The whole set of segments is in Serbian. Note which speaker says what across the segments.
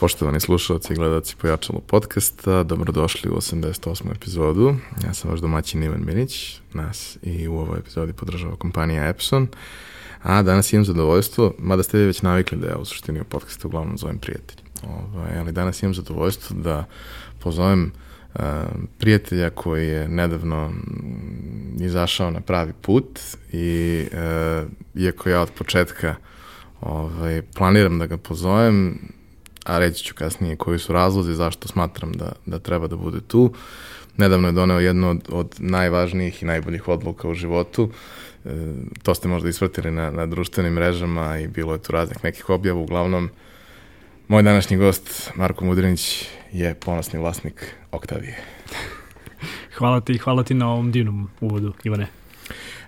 Speaker 1: Poštovani slušalci i gledalci Pojačalo podcasta, dobrodošli u 88. epizodu. Ja sam vaš domaćin Ivan Minić, nas i u ovoj epizodi podržava kompanija Epson. A danas imam zadovoljstvo, mada ste već navikli da ja u suštini u podcastu uglavnom zovem prijatelj. Ovaj, ali danas imam zadovoljstvo da pozovem uh, prijatelja koji je nedavno izašao na pravi put i uh, iako ja od početka ovaj, planiram da ga pozovem, a reći ću kasnije koji su razlozi zašto smatram da, da treba da bude tu. Nedavno je doneo jednu od, od najvažnijih i najboljih odluka u životu. E, to ste možda isvrtili na, na društvenim mrežama i bilo je tu raznih nekih objava. Uglavnom, moj današnji gost, Marko Mudrinić, je ponosni vlasnik Oktavije.
Speaker 2: hvala ti, hvala ti na ovom divnom uvodu, Ivane.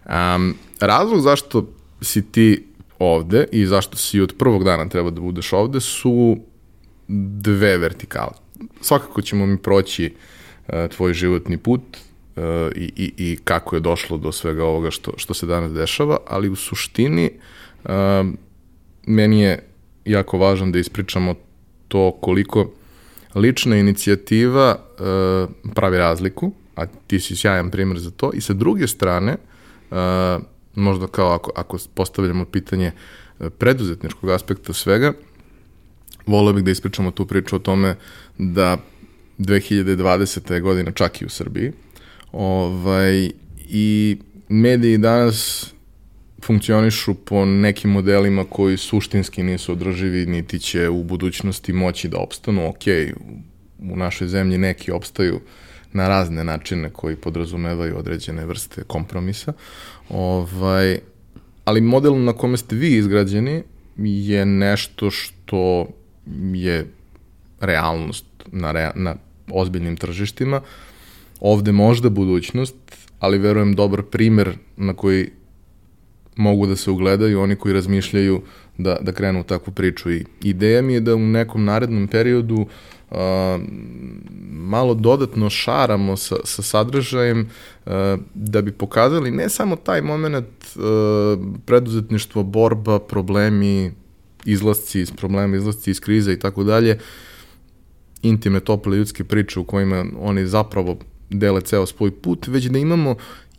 Speaker 1: Um, razlog zašto si ti ovde i zašto si od prvog dana treba da budeš ovde su dve vertikale. Svakako ćemo mi proći uh, tvoj životni put uh, i, i, i kako je došlo do svega ovoga što, što se danas dešava, ali u suštini uh, meni je jako važno da ispričamo to koliko lična inicijativa uh, pravi razliku, a ti si sjajan primjer za to, i sa druge strane, uh, možda kao ako, ako postavljamo pitanje preduzetničkog aspekta svega, volio bih da ispričamo tu priču o tome da 2020. je godina čak i u Srbiji. Ovaj, I mediji danas funkcionišu po nekim modelima koji suštinski nisu održivi, niti će u budućnosti moći da opstanu. Ok, u našoj zemlji neki opstaju na razne načine koji podrazumevaju određene vrste kompromisa. Ovaj, ali model na kome ste vi izgrađeni je nešto što je realnost na, rea, na ozbiljnim tržištima. Ovde možda budućnost, ali verujem dobar primer na koji mogu da se ugledaju oni koji razmišljaju da, da krenu u takvu priču. I ideja mi je da u nekom narednom periodu uh, malo dodatno šaramo sa, sa sadržajem uh, da bi pokazali ne samo taj moment uh, preduzetništvo, borba, problemi, izlasci iz problema, izlasci iz krize i tako dalje, intime, tople ljudske priče u kojima oni zapravo dele ceo svoj put, već da imamo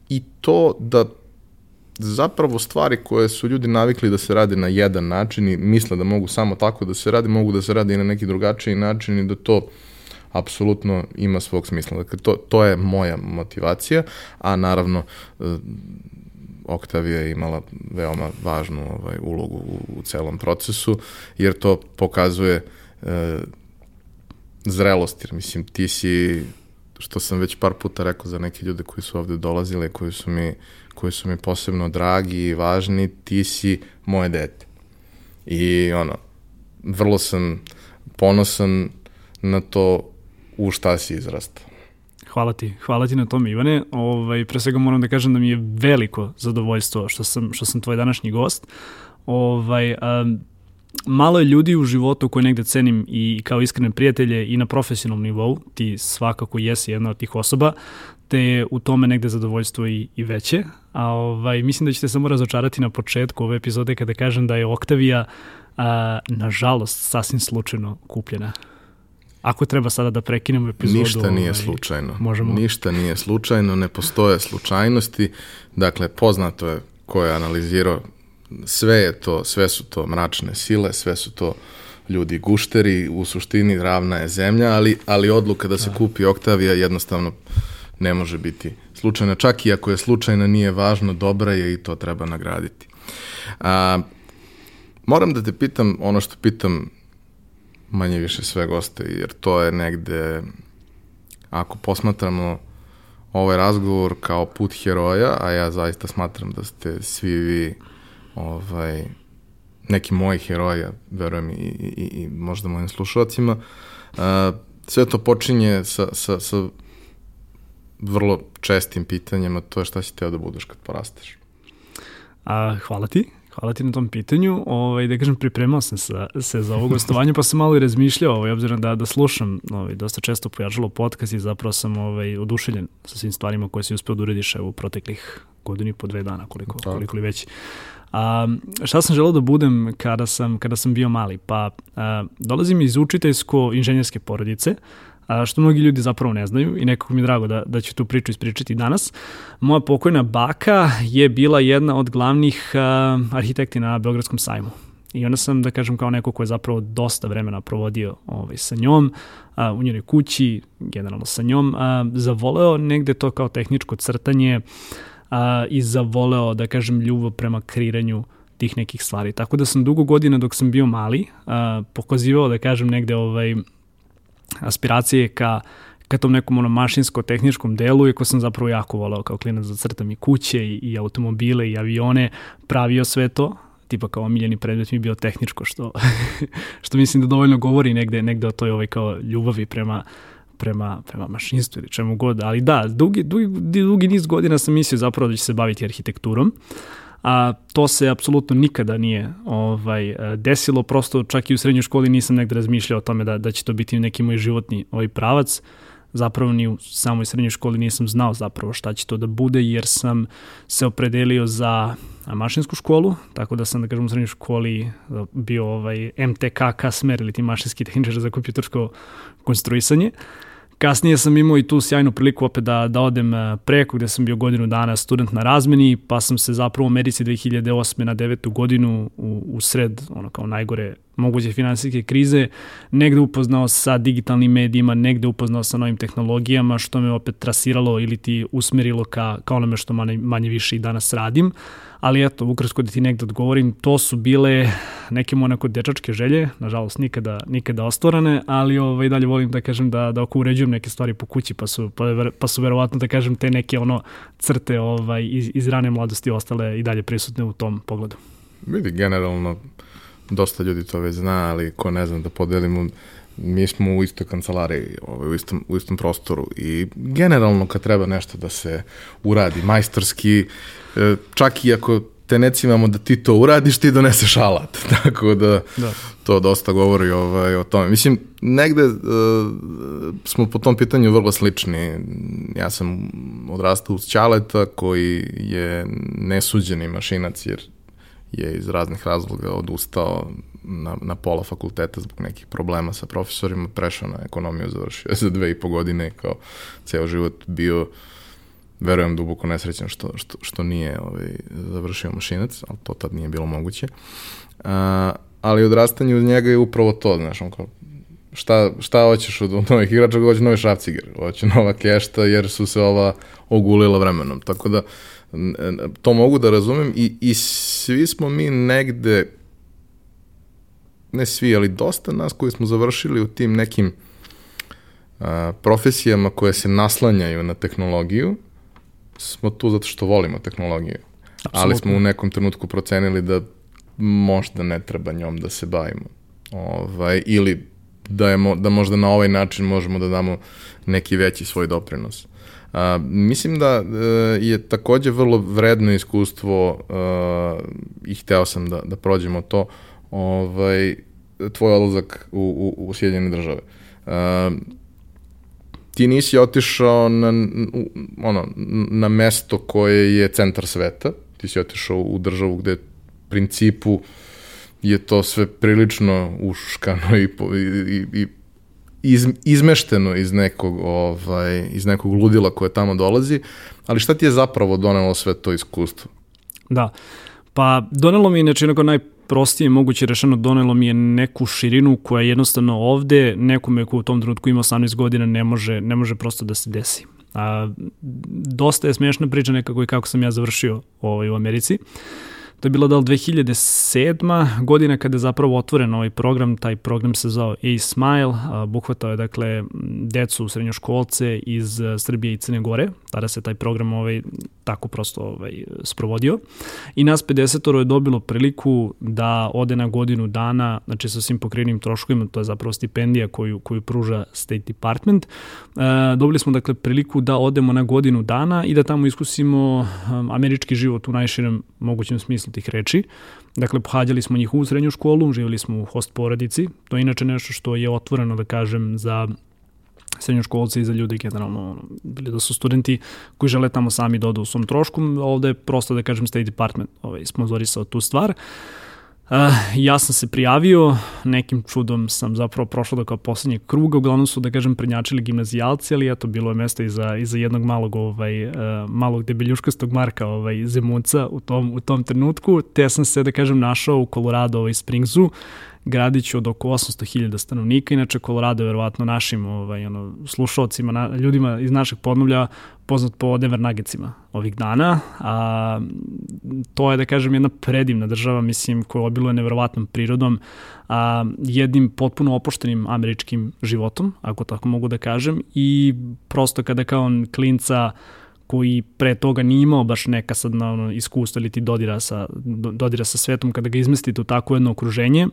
Speaker 1: i to da zapravo stvari koje su ljudi navikli da se rade na jedan način i misle da mogu samo tako da se radi, mogu da se radi i na neki drugačiji način i da to apsolutno ima svog smisla. Dakle, to, to je moja motivacija, a naravno Oktavija je imala veoma važnu ovaj, ulogu u, u celom procesu, jer to pokazuje e, zrelost, jer mislim ti si, što sam već par puta rekao za neke ljude koji su ovde dolazile, koji su mi, koji su mi posebno dragi i važni, ti si moje dete. I ono, vrlo sam ponosan na to u šta si izrastao.
Speaker 2: Hvala ti, hvala ti na tome Ivane. Ovaj, pre svega moram da kažem da mi je veliko zadovoljstvo što sam, što sam tvoj današnji gost. Ovaj, um, malo je ljudi u životu koje negde cenim i kao iskrene prijatelje i na profesionalnom nivou, ti svakako jesi jedna od tih osoba, te u tome negde zadovoljstvo i, i veće. A ovaj, mislim da ćete samo razočarati na početku ove epizode kada kažem da je Oktavija a, nažalost sasvim slučajno kupljena. Ako treba sada da prekinemo epizodu...
Speaker 1: Ništa nije ovaj, slučajno. Možemo... Ništa nije slučajno, ne postoje slučajnosti. Dakle, poznato je ko je analizirao sve je to, sve su to mračne sile, sve su to ljudi gušteri, u suštini ravna je zemlja, ali, ali odluka da se da. kupi Oktavija jednostavno ne može biti slučajna. Čak i ako je slučajna, nije važno, dobra je i to treba nagraditi. A, moram da te pitam ono što pitam manje više sve goste, jer to je negde, ako posmatramo ovaj razgovor kao put heroja, a ja zaista smatram da ste svi vi ovaj, neki moji heroja, verujem i, i, i možda mojim slušalcima, uh, sve to počinje sa, sa, sa vrlo čestim pitanjima, to je šta si teo da budeš kad porasteš.
Speaker 2: A, hvala ti. Hvala ti na tom pitanju. Ovaj, da kažem, pripremao sam se, se za ovo gostovanje, pa sam malo i razmišljao, ovaj, obzirom da, da slušam ovaj, dosta često pojačalo podcast i zapravo sam ovaj, oduševljen sa svim stvarima koje si uspeo da urediš u proteklih godinu i po dve dana, koliko, Tako. koliko li već. A, šta sam želeo da budem kada sam, kada sam bio mali? Pa a, dolazim iz učiteljsko-inženjerske porodice, što mnogi ljudi zapravo ne znaju i nekako mi je drago da, da ću tu priču ispričati danas. Moja pokojna baka je bila jedna od glavnih arhitekti na Beogradskom sajmu. I onda sam, da kažem, kao neko ko je zapravo dosta vremena provodio ovaj, sa njom, a, u njenoj kući, generalno sa njom, a, zavoleo negde to kao tehničko crtanje a, i zavoleo, da kažem, ljubav prema kreiranju tih nekih stvari. Tako da sam dugo godina dok sam bio mali a, pokazivao, da kažem, negde ovaj, aspiracije ka ka tom nekom ono mašinsko-tehničkom delu, iako sam zapravo jako voleo kao klinac da crtam i kuće i, i automobile i avione, pravio sve to, tipa kao omiljeni predmet mi bio tehničko, što, što mislim da dovoljno govori negde, negde o toj ovaj kao ljubavi prema, prema, prema mašinstvu ili čemu god, ali da, dugi, dugi, dugi niz godina sam mislio zapravo da će se baviti arhitekturom, a to se apsolutno nikada nije ovaj desilo, prosto čak i u srednjoj školi nisam negde razmišljao o tome da, da će to biti neki moj životni ovaj pravac, zapravo ni u samoj srednjoj školi nisam znao zapravo šta će to da bude, jer sam se opredelio za mašinsku školu, tako da sam, da kažem, u srednjoj školi bio ovaj MTKK smer ili ti mašinski tehničar za kompjutersko konstruisanje. Kasnije sam imao i tu sjajnu priliku opet da, da odem e, preko gde sam bio godinu dana student na razmeni, pa sam se zapravo u Americi 2008. na 9. godinu u, u sred, ono kao najgore moguće finansijske krize, negde upoznao sa digitalnim medijima, negde upoznao sa novim tehnologijama, što me opet trasiralo ili ti usmerilo ka, ka onome što manje, manje više i danas radim. Uh, ali eto, ukratko da ti negde odgovorim, to su bile neke monako dečačke želje, nažalost nikada, nikada ostvarane, ali ovaj, dalje volim da kažem da, da oko uređujem neke stvari po kući, pa su, pa, pa su verovatno da kažem te neke ono crte ovaj, iz, iz rane mladosti ostale i dalje prisutne u tom pogledu.
Speaker 1: Vidi, generalno, dosta ljudi to već zna, ali ko ne zna da podelimo, mi smo u istoj kancelariji, ovaj, u, istom, u istom prostoru i generalno kad treba nešto da se uradi majstorski, E, čak i ako te necimamo da ti to uradiš, ti doneseš alat. Tako da, da. to dosta govori ovaj, o tome. Mislim, negde uh, smo po tom pitanju vrlo slični. Ja sam odrastao uz Ćaleta koji je nesuđeni mašinac jer je iz raznih razloga odustao na, na pola fakulteta zbog nekih problema sa profesorima, prešao na ekonomiju, završio za dve i po godine kao ceo život bio uh, verujem duboko nesrećan što, što, što nije ovaj, završio mašinac, ali to tad nije bilo moguće. A, ali odrastanje uz njega je upravo to, znaš, on kao, šta, šta hoćeš od novih igrača, hoće novi šrafciger, hoće nova kešta, jer su se ova ogulila vremenom. Tako da, to mogu da razumem i, i svi smo mi negde, ne svi, ali dosta nas koji smo završili u tim nekim a, profesijama koje se naslanjaju na tehnologiju, smo tu zato što volimo tehnologiju. Absolutno. Ali smo u nekom trenutku procenili da možda ne treba njom da se bavimo. Ovaj, ili da, je, da možda na ovaj način možemo da damo neki veći svoj doprinos. A, mislim da e, je takođe vrlo vredno iskustvo a, i hteo sam da, da prođemo to, ovaj, tvoj odlazak u, u, u Sjedinjene države. A, ti nisi otišao na, ono, na mesto koje je centar sveta, ti si otišao u državu gde principu je to sve prilično uškano i, i, i iz, izmešteno iz nekog, ovaj, iz nekog ludila koje tamo dolazi, ali šta ti je zapravo donelo sve to iskustvo?
Speaker 2: Da, pa donelo mi je znači onako naj, najprostije moguće rešeno donelo mi je neku širinu koja jednostavno ovde nekome ko u tom trenutku ima 18 godina ne može, ne može prosto da se desi. A, dosta je smiješna priča nekako i kako sam ja završio ovaj, u Americi. Uh, To je bilo da li 2007. godina kada je zapravo otvoren ovaj program, taj program se zvao A-Smile, buhvatao je dakle decu srednjoškolce iz e, Srbije i Crne Gore, tada se taj program ovaj, tako prosto ovaj, sprovodio. I nas 50 je dobilo priliku da ode na godinu dana, znači sa svim pokrenim troškovima, to je zapravo stipendija koju, koju pruža State Department, e, dobili smo dakle priliku da odemo na godinu dana i da tamo iskusimo um, američki život u najširem mogućem smislu smislu tih reči. Dakle, pohađali smo njih u srednju školu, živjeli smo u host porodici. To je inače nešto što je otvoreno, da kažem, za srednjoškolci i za ljudi generalno, bili da su studenti koji žele tamo sami da odu u svom trošku, ovde je prosto da kažem State Department ovaj, sponzorisao tu stvar. Uh, Uh, ja sam se prijavio, nekim čudom sam zapravo prošao do kao poslednjeg kruga, uglavnom su, da kažem, prednjačili gimnazijalci, ali eto, bilo je mesto i za, i za jednog malog, ovaj, uh, malog debeljuškastog Marka ovaj, Zemunca u tom, u tom trenutku, te sam se, da kažem, našao u Colorado ovaj, Springsu, gradiću od oko 800.000 stanovnika, inače Colorado je verovatno našim ovaj, ono, slušalcima, na, ljudima iz našeg podnovlja poznat po Denver Nuggetsima ovih dana. A, to je, da kažem, jedna predivna država, mislim, koja obiluje neverovatnom prirodom, a, jednim potpuno opuštenim američkim životom, ako tako mogu da kažem, i prosto kada kao klinca koji pre toga nije imao baš neka sad na ono, iskustvo ili ti dodira sa, dodira sa svetom, kada ga izmestite u tako jedno okruženje,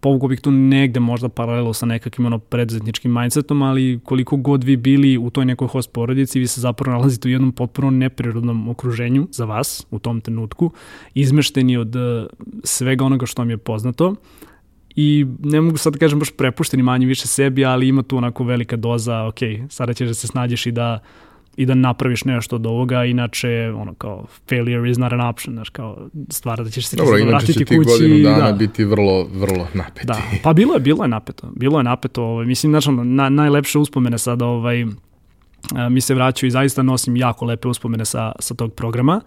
Speaker 2: povukao bih tu negde možda paralelo sa nekakvim ono preduzetničkim mindsetom, ali koliko god vi bili u toj nekoj host porodici, vi se zapravo nalazite u jednom potpuno neprirodnom okruženju za vas u tom trenutku, izmešteni od uh, svega onoga što vam je poznato, i ne mogu sad da kažem baš prepušteni manje više sebi, ali ima tu onako velika doza, ok, sada ćeš da se snađeš i da i da napraviš nešto od ovoga, inače ono kao failure is not an option, znaš kao stvar da ćeš se
Speaker 1: Dobro, inače će ti
Speaker 2: kući,
Speaker 1: godinu dana
Speaker 2: da.
Speaker 1: biti vrlo, vrlo napeti.
Speaker 2: Da, pa bilo je, bilo je napeto, bilo je napeto, ovaj, mislim, znači, na, najlepše uspomene sada, ovaj, mi se vraćaju i zaista nosim jako lepe uspomene sa, sa tog programa.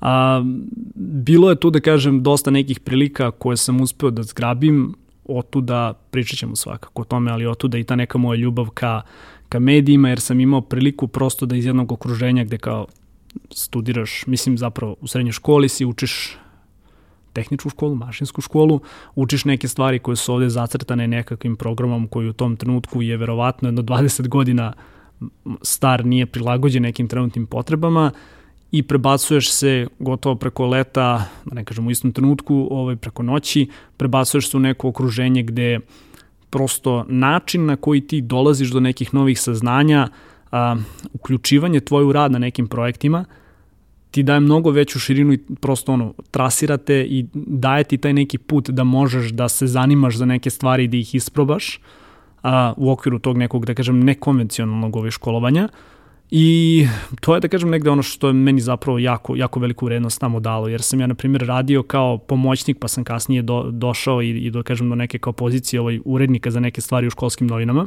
Speaker 2: A, bilo je tu, da kažem, dosta nekih prilika koje sam uspeo da zgrabim, otuda pričat ćemo svakako o tome, ali otuda i ta neka moja ljubav ka ka medijima, jer sam imao priliku prosto da iz jednog okruženja gde kao studiraš, mislim zapravo u srednjoj školi si učiš tehničku školu, mašinsku školu, učiš neke stvari koje su ovde zacrtane nekakvim programom koji u tom trenutku je verovatno jedno 20 godina star, nije prilagođen nekim trenutnim potrebama i prebacuješ se gotovo preko leta, da ne kažem u istom trenutku, ovaj, preko noći, prebacuješ se u neko okruženje gde uh, prosto način na koji ti dolaziš do nekih novih saznanja, a, uključivanje tvoju u rad na nekim projektima, ti daje mnogo veću širinu i prosto ono, trasirate i daje ti taj neki put da možeš da se zanimaš za neke stvari i da ih isprobaš a, u okviru tog nekog, da kažem, nekonvencionalnog ove školovanja. I to je, da kažem, negde ono što je meni zapravo jako, jako veliku vrednost tamo dalo, jer sam ja, na primjer, radio kao pomoćnik, pa sam kasnije do, došao i, i da kažem, do neke kao pozicije ovaj, urednika za neke stvari u školskim novinama.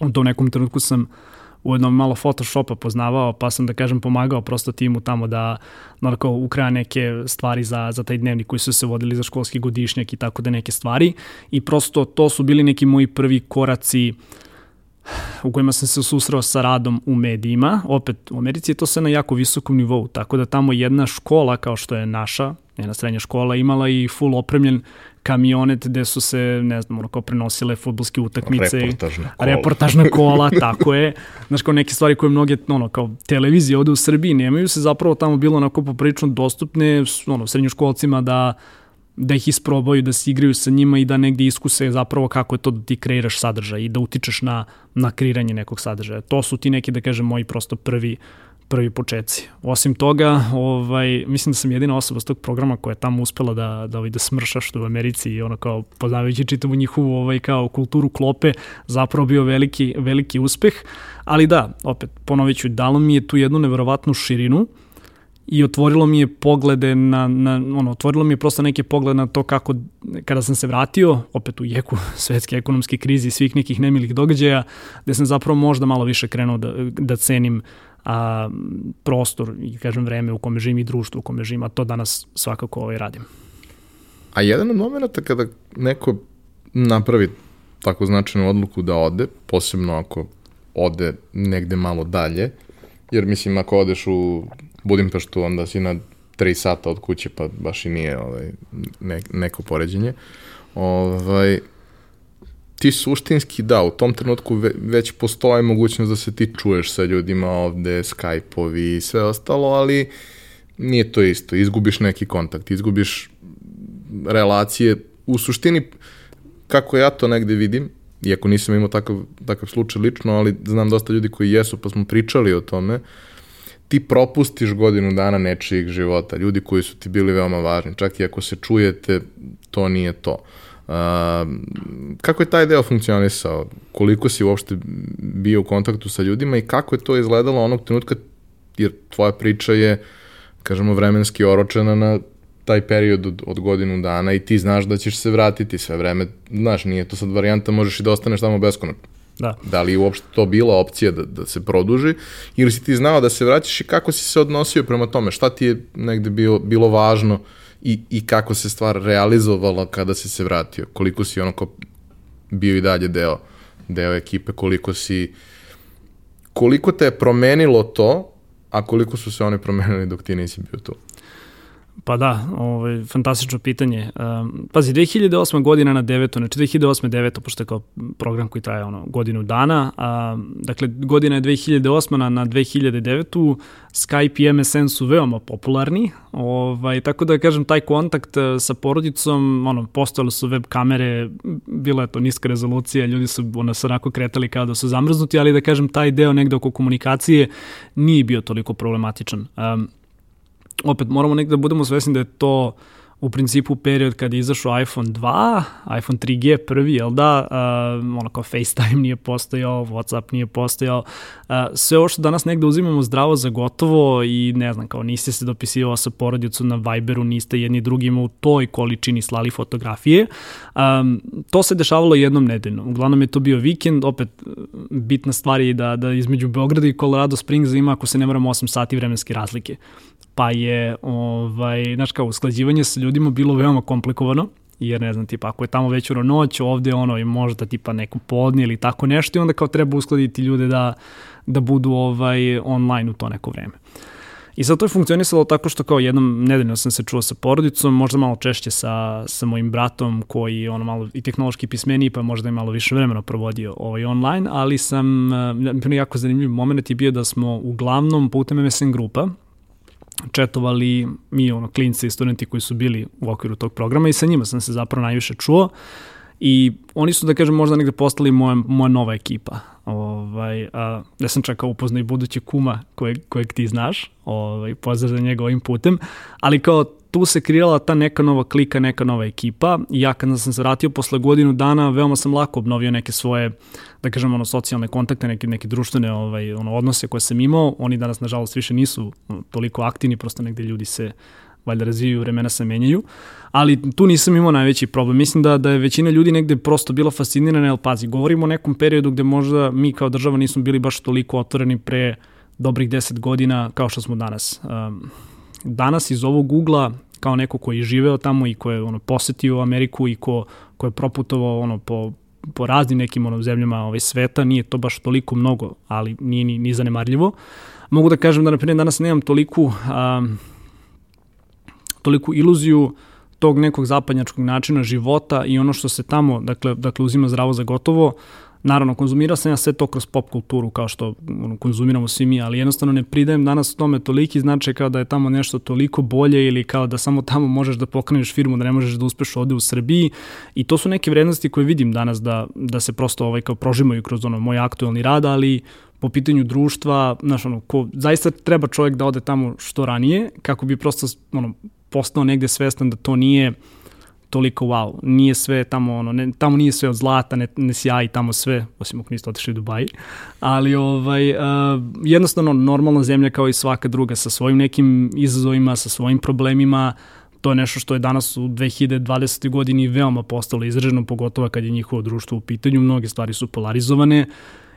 Speaker 2: U tom nekom trenutku sam ujedno malo Photoshopa poznavao, pa sam da kažem pomagao prosto timu tamo da onako ukraja neke stvari za, za taj dnevnik koji su se vodili za školski godišnjak i tako da neke stvari i prosto to su bili neki moji prvi koraci uh, u kojima sam se susreo sa radom u medijima. Opet, u Americi je to sve na jako visokom nivou, tako da tamo jedna škola kao što je naša, jedna srednja škola, imala i full opremljen kamionet gde su se, ne znam, ono kao prenosile futbolske utakmice.
Speaker 1: Reportažna kola.
Speaker 2: Reportažna kola, tako je. Znaš, kao neke stvari koje mnoge, ono, kao televizije ovde u Srbiji nemaju se zapravo tamo bilo onako poprično dostupne, ono, srednjoškolcima da da ih isprobaju, da se igraju sa njima i da negde iskuse zapravo kako je to da ti kreiraš sadržaj i da utičeš na, na kreiranje nekog sadržaja. To su ti neki, da kažem, moji prosto prvi prvi početci. Osim toga, ovaj, mislim da sam jedina osoba s tog programa koja je tamo uspela da, da, ovaj, da smrša što u Americi i ono kao poznavajući čitavu njihovu ovaj, kao kulturu klope, zapravo bio veliki, veliki uspeh. Ali da, opet, ponovit ću, dalo mi je tu jednu neverovatnu širinu uh, i otvorilo mi je poglede na, na ono, otvorilo mi je prosto neke poglede na to kako, kada sam se vratio, opet u jeku svetske ekonomske krize i svih nekih nemilih događaja, gde sam zapravo možda malo više krenuo da, da cenim a, prostor i kažem vreme u kome živim i društvo u kome živim, a to danas svakako ovaj radim.
Speaker 1: A jedan od momenta kada neko napravi tako značajnu odluku da ode, posebno ako ode negde malo dalje, jer mislim ako odeš u Budimpeštu, onda si na 3 sata od kuće, pa baš i nije ovaj, ne, neko poređenje. Ovaj, ti suštinski, da, u tom trenutku ve, već postoje mogućnost da se ti čuješ sa ljudima ovde, Skype-ovi i sve ostalo, ali nije to isto. Izgubiš neki kontakt, izgubiš relacije. U suštini, kako ja to negde vidim, iako nisam imao takav, takav slučaj lično, ali znam dosta ljudi koji jesu, pa smo pričali o tome, uh, ti propustiš godinu dana nečijeg života, ljudi koji su ti bili veoma važni, čak i ako se čujete, to nije to. Uh, kako je taj deo funkcionisao? Koliko si uopšte bio u kontaktu sa ljudima i kako je to izgledalo onog trenutka, jer tvoja priča je, kažemo, vremenski oročena na taj period od, od godinu dana i ti znaš da ćeš se vratiti sve vreme, znaš, nije to sad varijanta, možeš i da ostaneš tamo beskonačno.
Speaker 2: Da.
Speaker 1: Da li je uopšte to bila opcija da, da se produži ili si ti znao da se vraćaš i kako si se odnosio prema tome? Šta ti je negde bilo, bilo važno i, i kako se stvar realizovala kada si se vratio? Koliko si onako bio i dalje deo, deo ekipe, koliko si koliko te je promenilo to, a koliko su se oni promenili dok ti nisi bio tu?
Speaker 2: Pa da, ovaj, fantastično pitanje. Um, pazi, 2008. godina na deveto, znači 2008. deveto, pošto je kao program koji traje ono, godinu dana, a, dakle, godina je 2008. na, na 2009. Skype i MSN su veoma popularni, ovaj, tako da kažem, taj kontakt e, sa porodicom, ono, postojale su web kamere, bila je to niska rezolucija, ljudi su ono, se onako kretali kao da su zamrznuti, ali da kažem, taj deo negde oko komunikacije nije bio toliko problematičan. Um, opet moramo nekada da budemo svesni da je to u principu period kada je izašao iPhone 2, iPhone 3G prvi, jel da, uh, ono kao FaceTime nije postojao, Whatsapp nije postojao, uh, sve ovo što danas negde uzimamo zdravo za gotovo i ne znam, kao niste se dopisivao sa porodicu na Viberu, niste jedni drugima u toj količini slali fotografije, um, to se dešavalo jednom nedeljno. Uglavnom je to bio vikend, opet bitna stvar je da, da između Beograda i Colorado Springs ima, ako se ne moramo, 8 sati vremenske razlike pa je, ovaj, znaš kao, usklađivanje sa ljudima bilo veoma komplikovano, jer ne znam, tipa, ako je tamo već uro noć, ovde ono i možda tipa neku podne ili tako nešto i onda kao treba uskladiti ljude da, da budu ovaj, online u to neko vreme. I sad to je funkcionisalo tako što kao jednom nedeljno sam se čuo sa porodicom, možda malo češće sa, sa mojim bratom koji je ono malo i tehnološki pismeniji pa možda je malo više vremena provodio ovaj online, ali sam, jako zanimljiv moment je bio da smo uglavnom putem MSN grupa, četovali mi, ono, klinci i studenti koji su bili u okviru tog programa i sa njima sam se zapravo najviše čuo i oni su, da kažem, možda negde postali moja, moja nova ekipa. Ovaj, a, ja sam čekao upoznao i buduće kuma kojeg, kojeg ti znaš, ovaj, pozdrav za njega ovim putem, ali kao tu se kreirala ta neka nova klika, neka nova ekipa ja kada sam se vratio posle godinu dana, veoma sam lako obnovio neke svoje, da kažem, ono, socijalne kontakte, neke, neke društvene ovaj, ono, odnose koje sam imao. Oni danas, nažalost, više nisu toliko aktivni, prosto negde ljudi se valjda razvijaju, vremena se menjaju, ali tu nisam imao najveći problem. Mislim da, da je većina ljudi negde prosto bila fascinirana, jer pazi, govorimo o nekom periodu gde možda mi kao država nismo bili baš toliko otvoreni pre dobrih 10 godina kao što smo danas. Um, danas iz ovog ugla kao neko koji je živeo tamo i ko je ono, posetio Ameriku i ko, ko je proputovao ono, po, po raznim nekim ono, zemljama ovaj, sveta, nije to baš toliko mnogo, ali nije ni, ni zanemarljivo. Mogu da kažem da, na primjer, danas nemam toliku, um, toliku iluziju tog nekog zapadnjačkog načina života i ono što se tamo, dakle, dakle uzima zdravo za gotovo, Naravno, konzumirao sam ja sve to kroz pop kulturu, kao što ono, konzumiramo svi mi, ali jednostavno ne pridajem danas tome toliki značaj kao da je tamo nešto toliko bolje ili kao da samo tamo možeš da pokreneš firmu, da ne možeš da uspeš ovde u Srbiji. I to su neke vrednosti koje vidim danas da, da se prosto ovaj, kao prožimaju kroz ono moj aktualni rad, ali po pitanju društva, znaš, ono, ko, zaista treba čovjek da ode tamo što ranije, kako bi prosto ono, postao negde svestan da to nije toliko wow. Nije sve tamo, ono, ne, tamo nije sve od zlata, ne, ne sjaji tamo sve, osim ako niste otišli u Dubaji, ali ovaj, uh, jednostavno normalna zemlja kao i svaka druga sa svojim nekim izazovima, sa svojim problemima, to je nešto što je danas u 2020. godini veoma postalo izraženo, pogotovo kad je njihovo društvo u pitanju, mnoge stvari su polarizovane,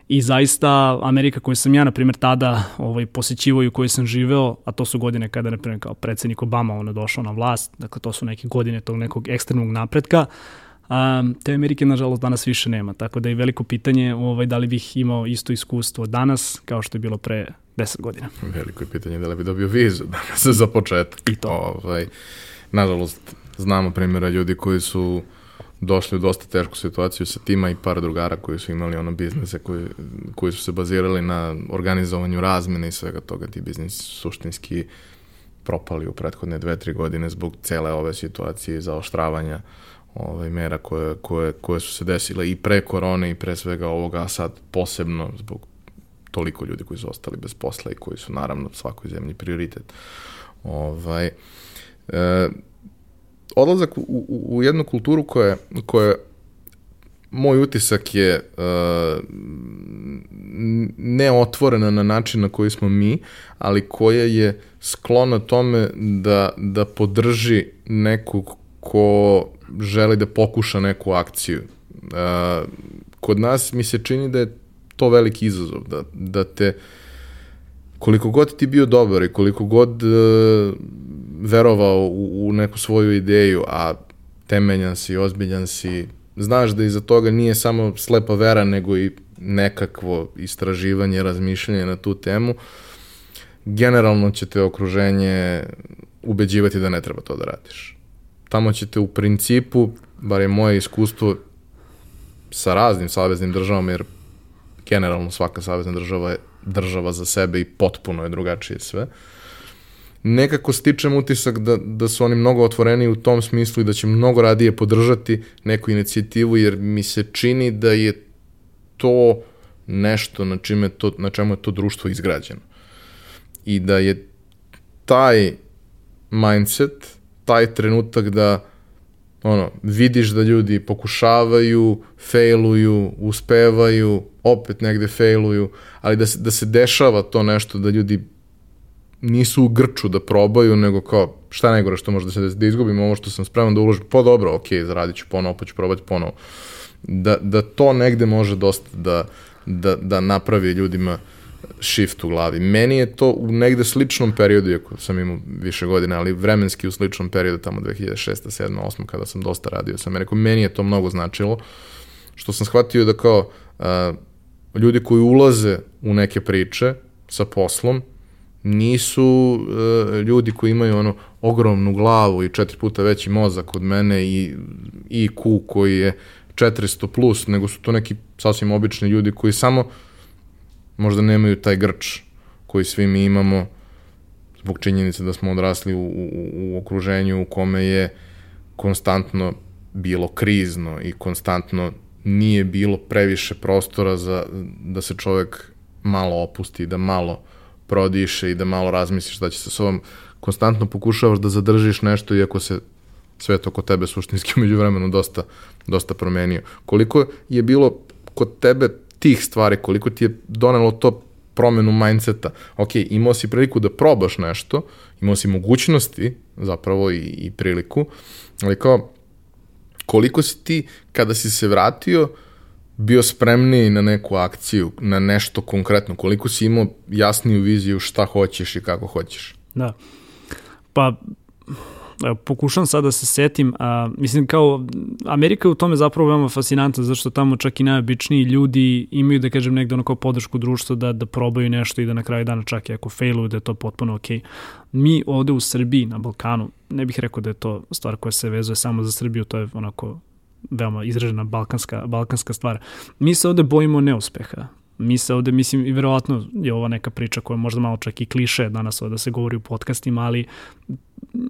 Speaker 2: i zaista Amerika koju sam ja, na primjer, tada ovaj, posjećivao i u kojoj sam živeo, a to su godine kada, na primjer, kao predsednik Obama ono došao na vlast, dakle to su neke godine tog nekog ekstremnog napretka, Um, te Amerike, nažalost, danas više nema, tako da je veliko pitanje ovaj, da li bih imao isto iskustvo danas kao što je bilo pre 10 godina.
Speaker 1: Veliko je pitanje da li bi dobio vizu danas za početak.
Speaker 2: I to.
Speaker 1: Ovaj, nažalost, znamo primjera ljudi koji su došli u dosta tešku situaciju sa tima i par drugara koji su imali ono biznese koji, koji su se bazirali na organizovanju razmene i svega toga. Ti biznis suštinski propali u prethodne dve, tri godine zbog cele ove situacije zaoštravanja ovaj, mera koje, koje, koje su se desile i pre korone i pre svega ovoga, a sad posebno zbog toliko ljudi koji su ostali bez posla i koji su naravno svakoj zemlji prioritet. Ovaj, e, odlazak u, u, u jednu kulturu koja, koja moj utisak je uh, neotvorena na način na koji smo mi, ali koja je sklona tome da, da podrži nekog ko želi da pokuša neku akciju. Uh, kod nas mi se čini da je to veliki izazov, da, da te koliko god ti bio dobar i koliko god uh, verovao u, u neku svoju ideju, a temeljan si, ozbiljan si, znaš da iza toga nije samo slepa vera, nego i nekakvo istraživanje, razmišljanje na tu temu, generalno će te okruženje ubeđivati da ne treba to da radiš. Tamo ćete u principu, bar je moje iskustvo sa raznim saveznim državama, jer generalno svaka savezna država je država za sebe i potpuno je drugačije sve, uh, nekako stičem utisak da, da su oni mnogo otvoreni u tom smislu i da će mnogo radije podržati neku inicijativu, jer mi se čini da je to nešto na, čime to, na čemu je to društvo izgrađeno. I da je taj mindset, taj trenutak da ono, vidiš da ljudi pokušavaju, failuju, uspevaju, opet negde failuju, ali da se, da se dešava to nešto, da ljudi nisu u grču da probaju, nego kao šta najgore što može da se da, izgubim ovo što sam spreman da uložim, pa dobro, ok, zaradit ću ponovo, pa ću probati ponovo. Da, da to negde može dosta da, da, da napravi ljudima shift u glavi. Meni je to u negde sličnom periodu, iako sam imao više godina, ali vremenski u sličnom periodu, tamo 2006. 7. 8. kada sam dosta radio sam rekao, meni je to mnogo značilo, što sam shvatio da kao uh, ljudi koji ulaze u neke priče sa poslom, nisu uh, ljudi koji imaju ono ogromnu glavu i četiri puta veći mozak od mene i IQ koji je 400 plus, nego su to neki sasvim obični ljudi koji samo možda nemaju taj grč koji svi mi imamo zbog činjenice da smo odrasli u, u, u okruženju u kome je konstantno bilo krizno i konstantno nije bilo previše prostora za da se čovek malo opusti, da malo uh, prodiše i da malo razmisliš šta će sa sobom. Konstantno pokušavaš da zadržiš nešto iako se svet oko tebe suštinski umeđu vremenu dosta, dosta promenio. Koliko je bilo kod tebe tih stvari, koliko ti je donelo to promenu mindseta. Ok, imao si priliku da probaš nešto, imao si mogućnosti zapravo i, i priliku, ali kao koliko si ti kada si se vratio uh, bio spremniji na neku akciju, na nešto konkretno? Koliko si imao jasniju viziju šta hoćeš i kako hoćeš?
Speaker 2: Da. Pa, pokušam sad da se setim, a, mislim kao Amerika je u tome zapravo veoma fascinantna, zašto tamo čak i najobičniji ljudi imaju, da kažem, negde ono kao podršku društva da, da probaju nešto i da na kraju dana čak i ako failuju da je to potpuno ok. Mi ovde u Srbiji, na Balkanu, ne bih rekao da je to stvar koja se vezuje samo za Srbiju, to je onako veoma izražena balkanska, balkanska stvar. Mi se ovde bojimo neuspeha. Mi se ovde, mislim, i verovatno je ovo neka priča koja možda malo čak i kliše danas ovde se govori u podcastima, ali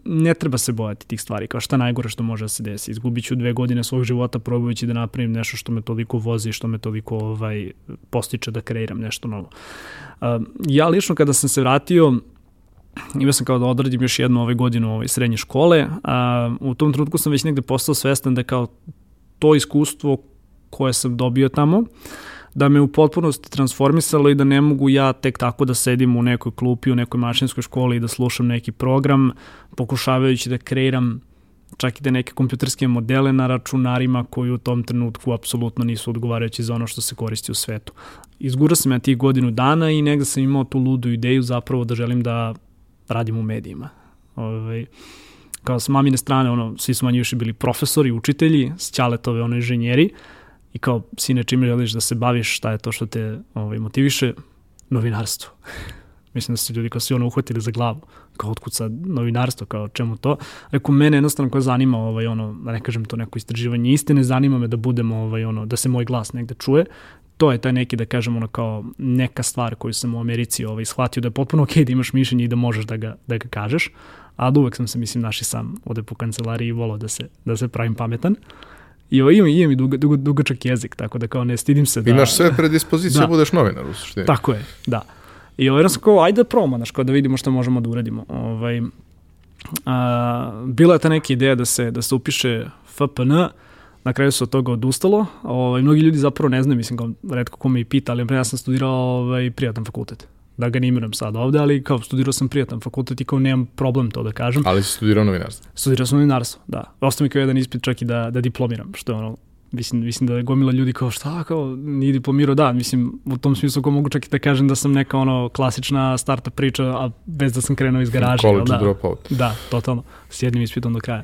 Speaker 2: ne treba se bojati tih stvari, kao šta najgore što može da se desi. Izgubit ću dve godine svog života probajući da napravim nešto što me toliko vozi, što me toliko ovaj, postiče da kreiram nešto novo. Ja lično kada sam se vratio, imao sam kao da odradim još jednu ove godinu ove srednje škole, a u tom trenutku sam već negde postao svestan da kao to iskustvo koje sam dobio tamo, da me u potpunosti transformisalo i da ne mogu ja tek tako da sedim u nekoj klupi, u nekoj mašinskoj školi i da slušam neki program, pokušavajući da kreiram čak i da neke kompjuterske modele na računarima koji u tom trenutku apsolutno nisu odgovarajući za ono što se koristi u svetu. Izgura sam ja tih godinu dana i negde sam imao tu ludu ideju zapravo da želim da radim u medijima. Ove, ovaj, kao s mamine strane, ono, svi su manje više bili profesori, učitelji, s ćaletove, ono, inženjeri, i kao, sine, čime želiš da se baviš, šta je to što te ovaj, motiviše? Novinarstvo. Mislim da su ljudi kao svi ono uhvatili za glavu. Kao otkud sad novinarstvo, kao čemu to? Reku, mene jednostavno koja zanima, ovaj, ono, da ne kažem to neko istraživanje istine, zanima me da budem, ovaj, ono, da se moj glas negde čuje. To je taj neki, da kažem, ono, kao neka stvar koju sam u Americi ovaj, shvatio da je potpuno okej okay da imaš mišljenje i da možeš da ga, da ga kažeš ali uvek sam se, mislim, naši sam ovde po kancelariji volao da se, da se pravim pametan. I ovo imam, imam i duga, duga, dugačak jezik, tako da kao ne stidim se da...
Speaker 1: Imaš sve predispozicije da budeš novinar u suštini.
Speaker 2: Tako je, da. I ovo sam kao, ajde da probamo, znaš, kao da vidimo šta možemo da uradimo. Ovaj, a, bila je ta neka ideja da se, da se upiše FPN, na kraju se od toga odustalo. Ovaj, mnogi ljudi zapravo ne znaju, mislim, kao redko ko me i pita, ali ja sam studirao ovaj, prijatan fakultet da ga ne imenujem sad ovde, ali kao studirao sam prijatan fakultet i kao nemam problem to da kažem.
Speaker 1: Ali si studirao novinarstvo?
Speaker 2: Studirao sam novinarstvo, da. Ostao mi kao jedan ispit čak i da, da diplomiram, što je ono, mislim, mislim da je gomila ljudi kao šta, kao nije diplomirao, da, mislim, u tom smislu ko mogu čak i da kažem da sam neka ono klasična starta priča, a bez da sam krenuo iz garaže.
Speaker 1: College
Speaker 2: da,
Speaker 1: dropout.
Speaker 2: Da, totalno, s jednim ispitom do kraja.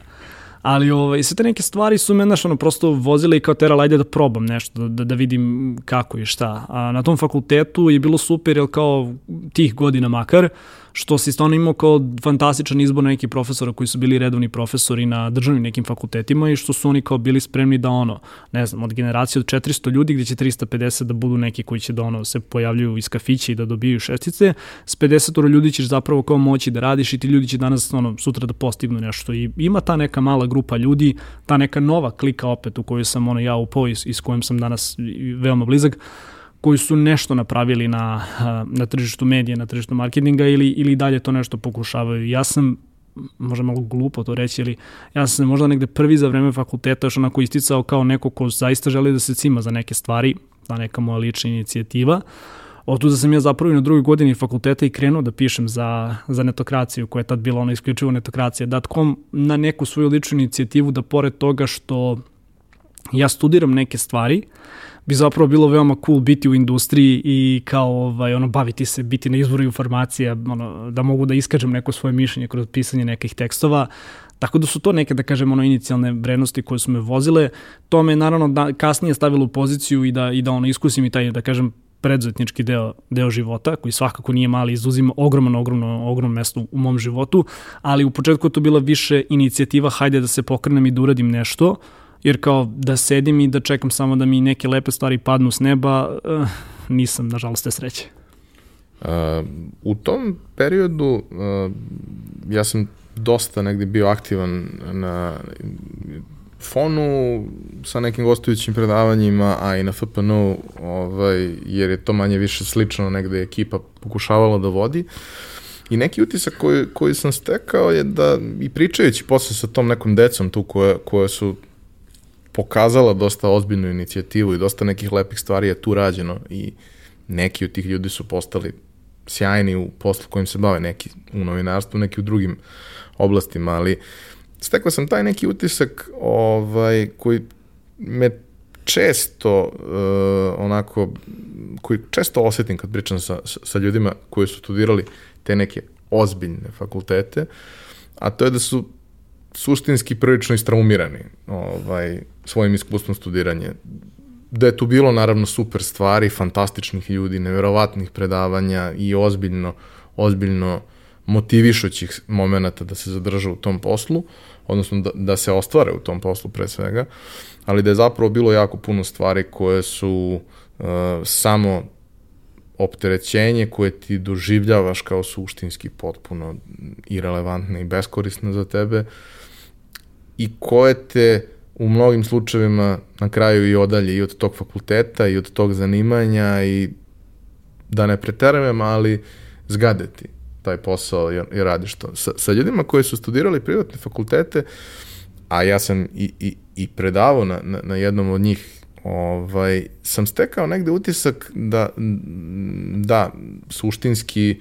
Speaker 2: Ali ovaj, sve te neke stvari su me, znaš, ono, prosto vozile i kao terala, ajde da probam nešto, da, da vidim kako i šta. A na tom fakultetu je bilo super, jer kao tih godina makar, što si stvarno imao kao fantastičan izbor nekih profesora koji su bili redovni profesori na državnim nekim fakultetima i što su oni kao bili spremni da ono, ne znam, od generacije od 400 ljudi gde će 350 da budu neki koji će da ono se pojavljuju iz kafića i da dobiju šestice, s 50 ljudi ćeš zapravo kao moći da radiš i ti ljudi će danas ono, sutra da postignu nešto. I ima ta neka mala grupa ljudi, ta neka nova klika opet u kojoj sam ono ja upao i, i s kojim sam danas veoma blizak, koji su nešto napravili na, na tržištu medija, na tržištu marketinga ili, ili dalje to nešto pokušavaju. Ja sam možda malo glupo to reći, ali ja sam možda negde prvi za vreme fakulteta još onako isticao kao neko ko zaista želi da se cima za neke stvari, ta neka moja lična inicijativa. Od tuda sam ja zapravo i na drugoj godini fakulteta i krenuo da pišem za, za netokraciju, koja je tad bila ona isključivo netokracija.com na neku svoju ličnu inicijativu da pored toga što ja studiram neke stvari, bi zapravo bilo veoma cool biti u industriji i kao ovaj, ono, baviti se, biti na izvoru informacija, ono, da mogu da iskažem neko svoje mišljenje kroz pisanje nekih tekstova, Tako da su to neke, da kažem, ono, inicijalne vrednosti koje su me vozile. To me naravno da, kasnije stavilo u poziciju i da, i da ono, iskusim i taj, da kažem, preduzetnički deo, deo života, koji svakako nije mali, izuzima ogromno, ogromno, ogromno mesto u mom životu, ali u početku je to bila više inicijativa, hajde da se pokrenem i da uradim nešto, jer kao da sedim i da čekam samo da mi neke lepe stvari padnu s neba, uh, nisam, nažalost, te sreće.
Speaker 1: Uh, u tom periodu uh, ja sam dosta negde bio aktivan na fonu sa nekim gostujućim predavanjima, a i na FPN-u, ovaj, jer je to manje više slično negde ekipa pokušavala da vodi. I neki utisak koji, koji sam stekao je da, i pričajući posle sa tom nekom decom tu koje, koje su pokazala dosta ozbiljnu inicijativu i dosta nekih lepih stvari je tu rađeno i neki od tih ljudi su postali sjajni u poslu kojim se bave, neki u novinarstvu, neki u drugim oblastima, ali stekao sam taj neki utisak ovaj, koji me često uh, onako, koji često osetim kad pričam sa, sa ljudima koji su studirali te neke ozbiljne fakultete, a to je da su suštinski prilično istraumirani ovaj, svojim iskustvom studiranja. Da je tu bilo naravno super stvari, fantastičnih ljudi, neverovatnih predavanja i ozbiljno, ozbiljno motivišućih momenta da se zadrža u tom poslu, odnosno da, da se ostvare u tom poslu pre svega, ali da je zapravo bilo jako puno stvari koje su uh, samo opterećenje koje ti doživljavaš kao suštinski potpuno irelevantne i beskorisne za tebe i koje te u mnogim slučajevima na kraju i odalje i od tog fakulteta i od tog zanimanja i da ne preteravam, ali zgadeti taj posao i, i radiš to. Sa, sa ljudima koji su studirali privatne fakultete, a ja sam i, i, i predavao na, na, na jednom od njih, ovaj, sam stekao negde utisak da, da suštinski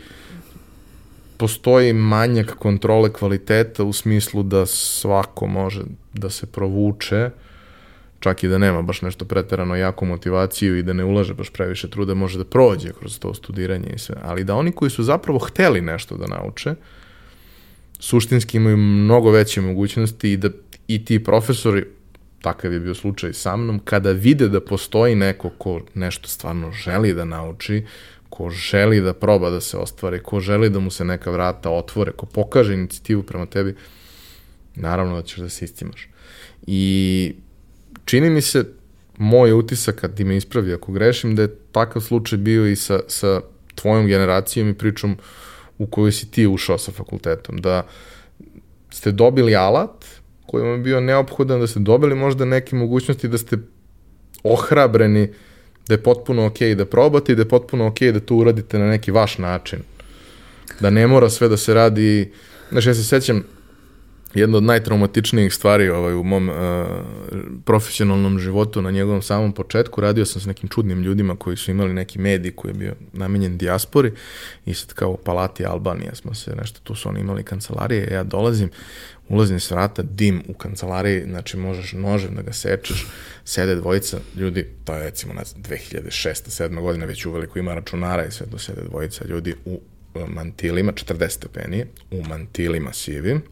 Speaker 1: postoji manjak kontrole kvaliteta u smislu da svako može da se provuče, čak i da nema baš nešto preterano jaku motivaciju i da ne ulaže baš previše truda, može da prođe kroz to studiranje i sve. Ali da oni koji su zapravo hteli nešto da nauče, suštinski imaju mnogo veće mogućnosti i da i ti profesori, takav je bio slučaj sa mnom, kada vide da postoji neko ko nešto stvarno želi da nauči, ko želi da proba da se ostvari, ko želi da mu se neka vrata otvore, ko pokaže inicijativu prema tebi, naravno da ćeš da se istimaš. I čini mi se, moj utisak, kad ti me ispravi ako grešim, da je takav slučaj bio i sa, sa tvojom generacijom i pričom u kojoj si ti ušao sa fakultetom, da ste dobili alat koji vam je bio neophodan, da ste dobili možda neke mogućnosti da ste ohrabreni uh, da je potpuno ok da probate i da je potpuno ok da to uradite na neki vaš način. Da ne mora sve da se radi, znaš, ja se sećam jedna od najtraumatičnijih stvari ovaj, u mom uh, profesionalnom životu na njegovom samom početku. Radio sam s nekim čudnim ljudima koji su imali neki medij koji je bio namenjen dijaspori i sad kao u Palati Albanija smo se nešto, tu su oni imali kancelarije, ja dolazim, ulazim s vrata, dim u kancelariji, znači možeš nožem da ga sečeš, sede dvojica ljudi, to je recimo na 2006. 7. godina, već uveliko ima računara i sve to sede dvojica ljudi u mantilima, 40 stepeni, u mantilima sivim,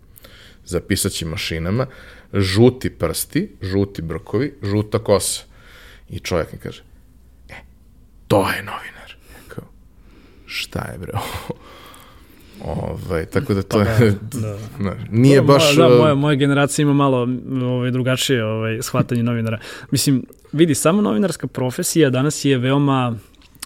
Speaker 1: za pisaćim mašinama, žuti prsti, žuti brkovi, žuta kosa. I čovjek mi kaže, e, to je novinar. Ja kao, šta je bre ovo? Ovaj, tako da to pa je, da, da. da. nije baš...
Speaker 2: Da, moja, moja generacija ima malo ovaj, drugačije ovaj, shvatanje novinara. Mislim, vidi, samo novinarska profesija danas je veoma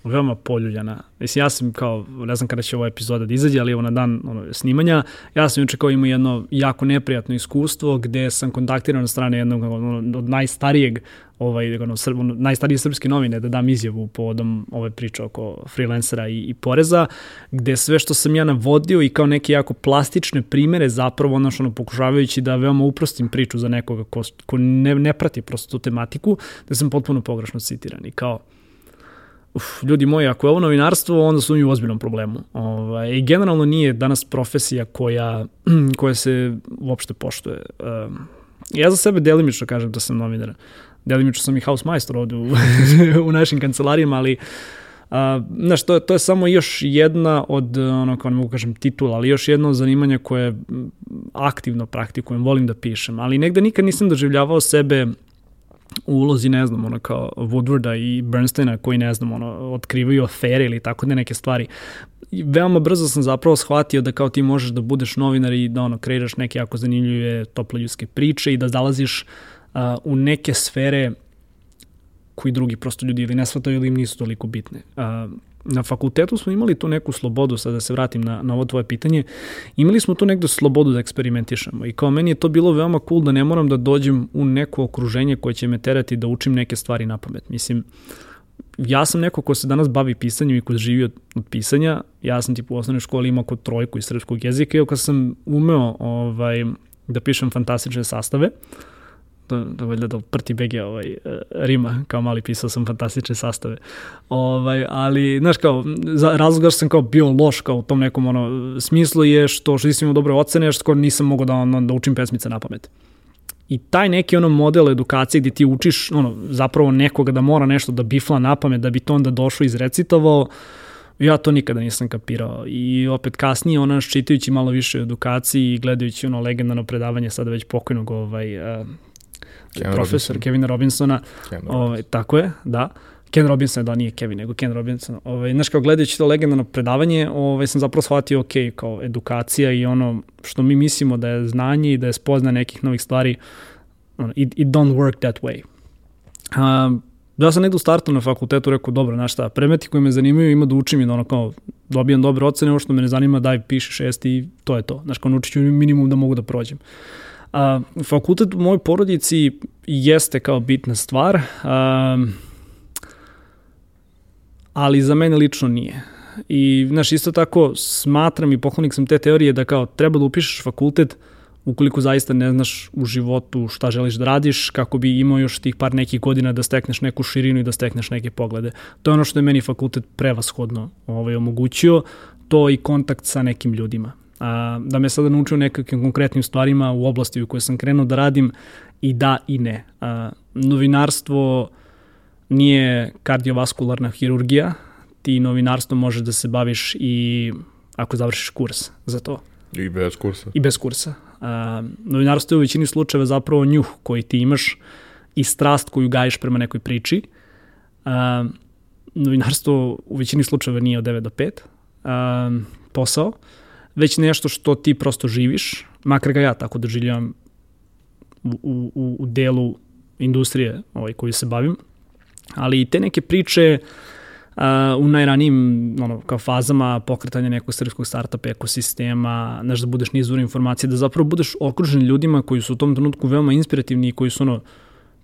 Speaker 2: veoma poljuljana. Mislim, ja sam kao, ne znam kada će ova epizoda da izađe, ali evo na dan ono, snimanja, ja sam juče kao imao jedno jako neprijatno iskustvo gde sam kontaktiran na strane jednog ono, od najstarijeg ovaj, ono, sr, ono, najstarije srpske novine da dam izjavu povodom ove priče oko freelancera i, i poreza, gde sve što sam ja navodio i kao neke jako plastične primere zapravo ono što ono, pokušavajući da veoma uprostim priču za nekoga ko, ko ne, ne prati prosto tu tematiku, da sam potpuno pogrešno citiran i kao uf, ljudi moji, ako je ovo novinarstvo, onda su mi u ozbiljnom problemu. Ovaj, I generalno nije danas profesija koja, koja se uopšte poštuje. Um, ja za sebe delimično kažem da sam novinar. Delimično sam i house majstor ovde u, u našim kancelarijama, ali Uh, znaš, to, to je samo još jedna od, ono, kao ne mogu kažem titula, ali još jedno zanimanje koje aktivno praktikujem, volim da pišem, ali negde nikad nisam doživljavao sebe u ulozi, ne znam, ono kao Woodwarda i Bernsteina koji, ne znam, ono, otkrivaju afere ili tako da neke stvari. I veoma brzo sam zapravo shvatio da kao ti možeš da budeš novinar i da ono, kreiraš neke jako zanimljive tople ljudske priče i da zalaziš uh, u neke sfere koji drugi prosto ljudi ili ne shvataju ili im nisu toliko bitne. Uh, na fakultetu smo imali tu neku slobodu, sad da se vratim na, na ovo tvoje pitanje, imali smo tu nekdu slobodu da eksperimentišemo i kao meni je to bilo veoma cool da ne moram da dođem u neko okruženje koje će me terati da učim neke stvari na pamet. Mislim, ja sam neko ko se danas bavi pisanjem i ko živi od, od pisanja, ja sam tipu u osnovnoj školi imao kod trojku iz srpskog jezika i kad sam umeo ovaj, da pišem fantastične sastave, uh, da, da valjda da prti BG ovaj, e, Rima, kao mali pisao sam fantastične sastave. Ovaj, ali, znaš, kao, za, razlog sam kao bio loš kao u tom nekom ono, smislu je što, što nisam imao dobre ocene, što nisam mogao da, ono, da učim pesmice na pamet. I taj neki ono model edukacije gde ti učiš ono, zapravo nekoga da mora nešto da bifla na pamet da bi to onda došlo izrecitovao, ja to nikada nisam kapirao. I opet kasnije, ono, čitajući malo više o edukaciji i gledajući ono legendarno predavanje sada već pokojnog ovaj, uh, Ken profesor Robinson. Kevina Robinsona. Ken ovaj, tako je, da. Ken Robinson, da nije Kevin, nego Ken Robinson. Ovaj, znaš, kao gledajući to legendarno predavanje, ovaj, sam zapravo shvatio, ok, kao edukacija i ono što mi mislimo da je znanje i da je spozna nekih novih stvari, ono, it, it don't work that way. Um, ja sam negdje u startu na fakultetu rekao, dobro, znaš šta, predmeti koji me zanimaju ima da učim i da ono kao dobijam dobre ocene, ovo što me ne zanima, daj, piši šest i to je to. Znaš, kao naučit ću minimum da mogu da prođem. A, fakultet u mojoj porodici jeste kao bitna stvar, a, ali za mene lično nije. I, znaš, isto tako smatram i poklonik sam te teorije da kao treba da upišeš fakultet ukoliko zaista ne znaš u životu šta želiš da radiš, kako bi imao još tih par nekih godina da stekneš neku širinu i da stekneš neke poglede. To je ono što je meni fakultet prevashodno ovaj, omogućio, to i kontakt sa nekim ljudima a, da me sada naučio nekakvim konkretnim stvarima u oblasti u kojoj sam krenuo da radim i da i ne. A, novinarstvo nije kardiovaskularna hirurgija, ti novinarstvo možeš da se baviš i ako završiš kurs za to.
Speaker 1: I bez kursa.
Speaker 2: I bez kursa. A, novinarstvo je u većini slučajeva zapravo njuh koji ti imaš i strast koju gajiš prema nekoj priči. A, novinarstvo u većini slučajeva nije od 9 do 5 a, posao već nešto što ti prosto živiš, makar ga ja tako doživljavam u, u, u delu industrije ovaj, koju se bavim, ali i te neke priče uh, u najranijim ono, kao fazama pokretanja nekog srpskog startup ekosistema, znaš da budeš nizur informacije, da zapravo budeš okružen ljudima koji su u tom trenutku veoma inspirativni i koji su ono,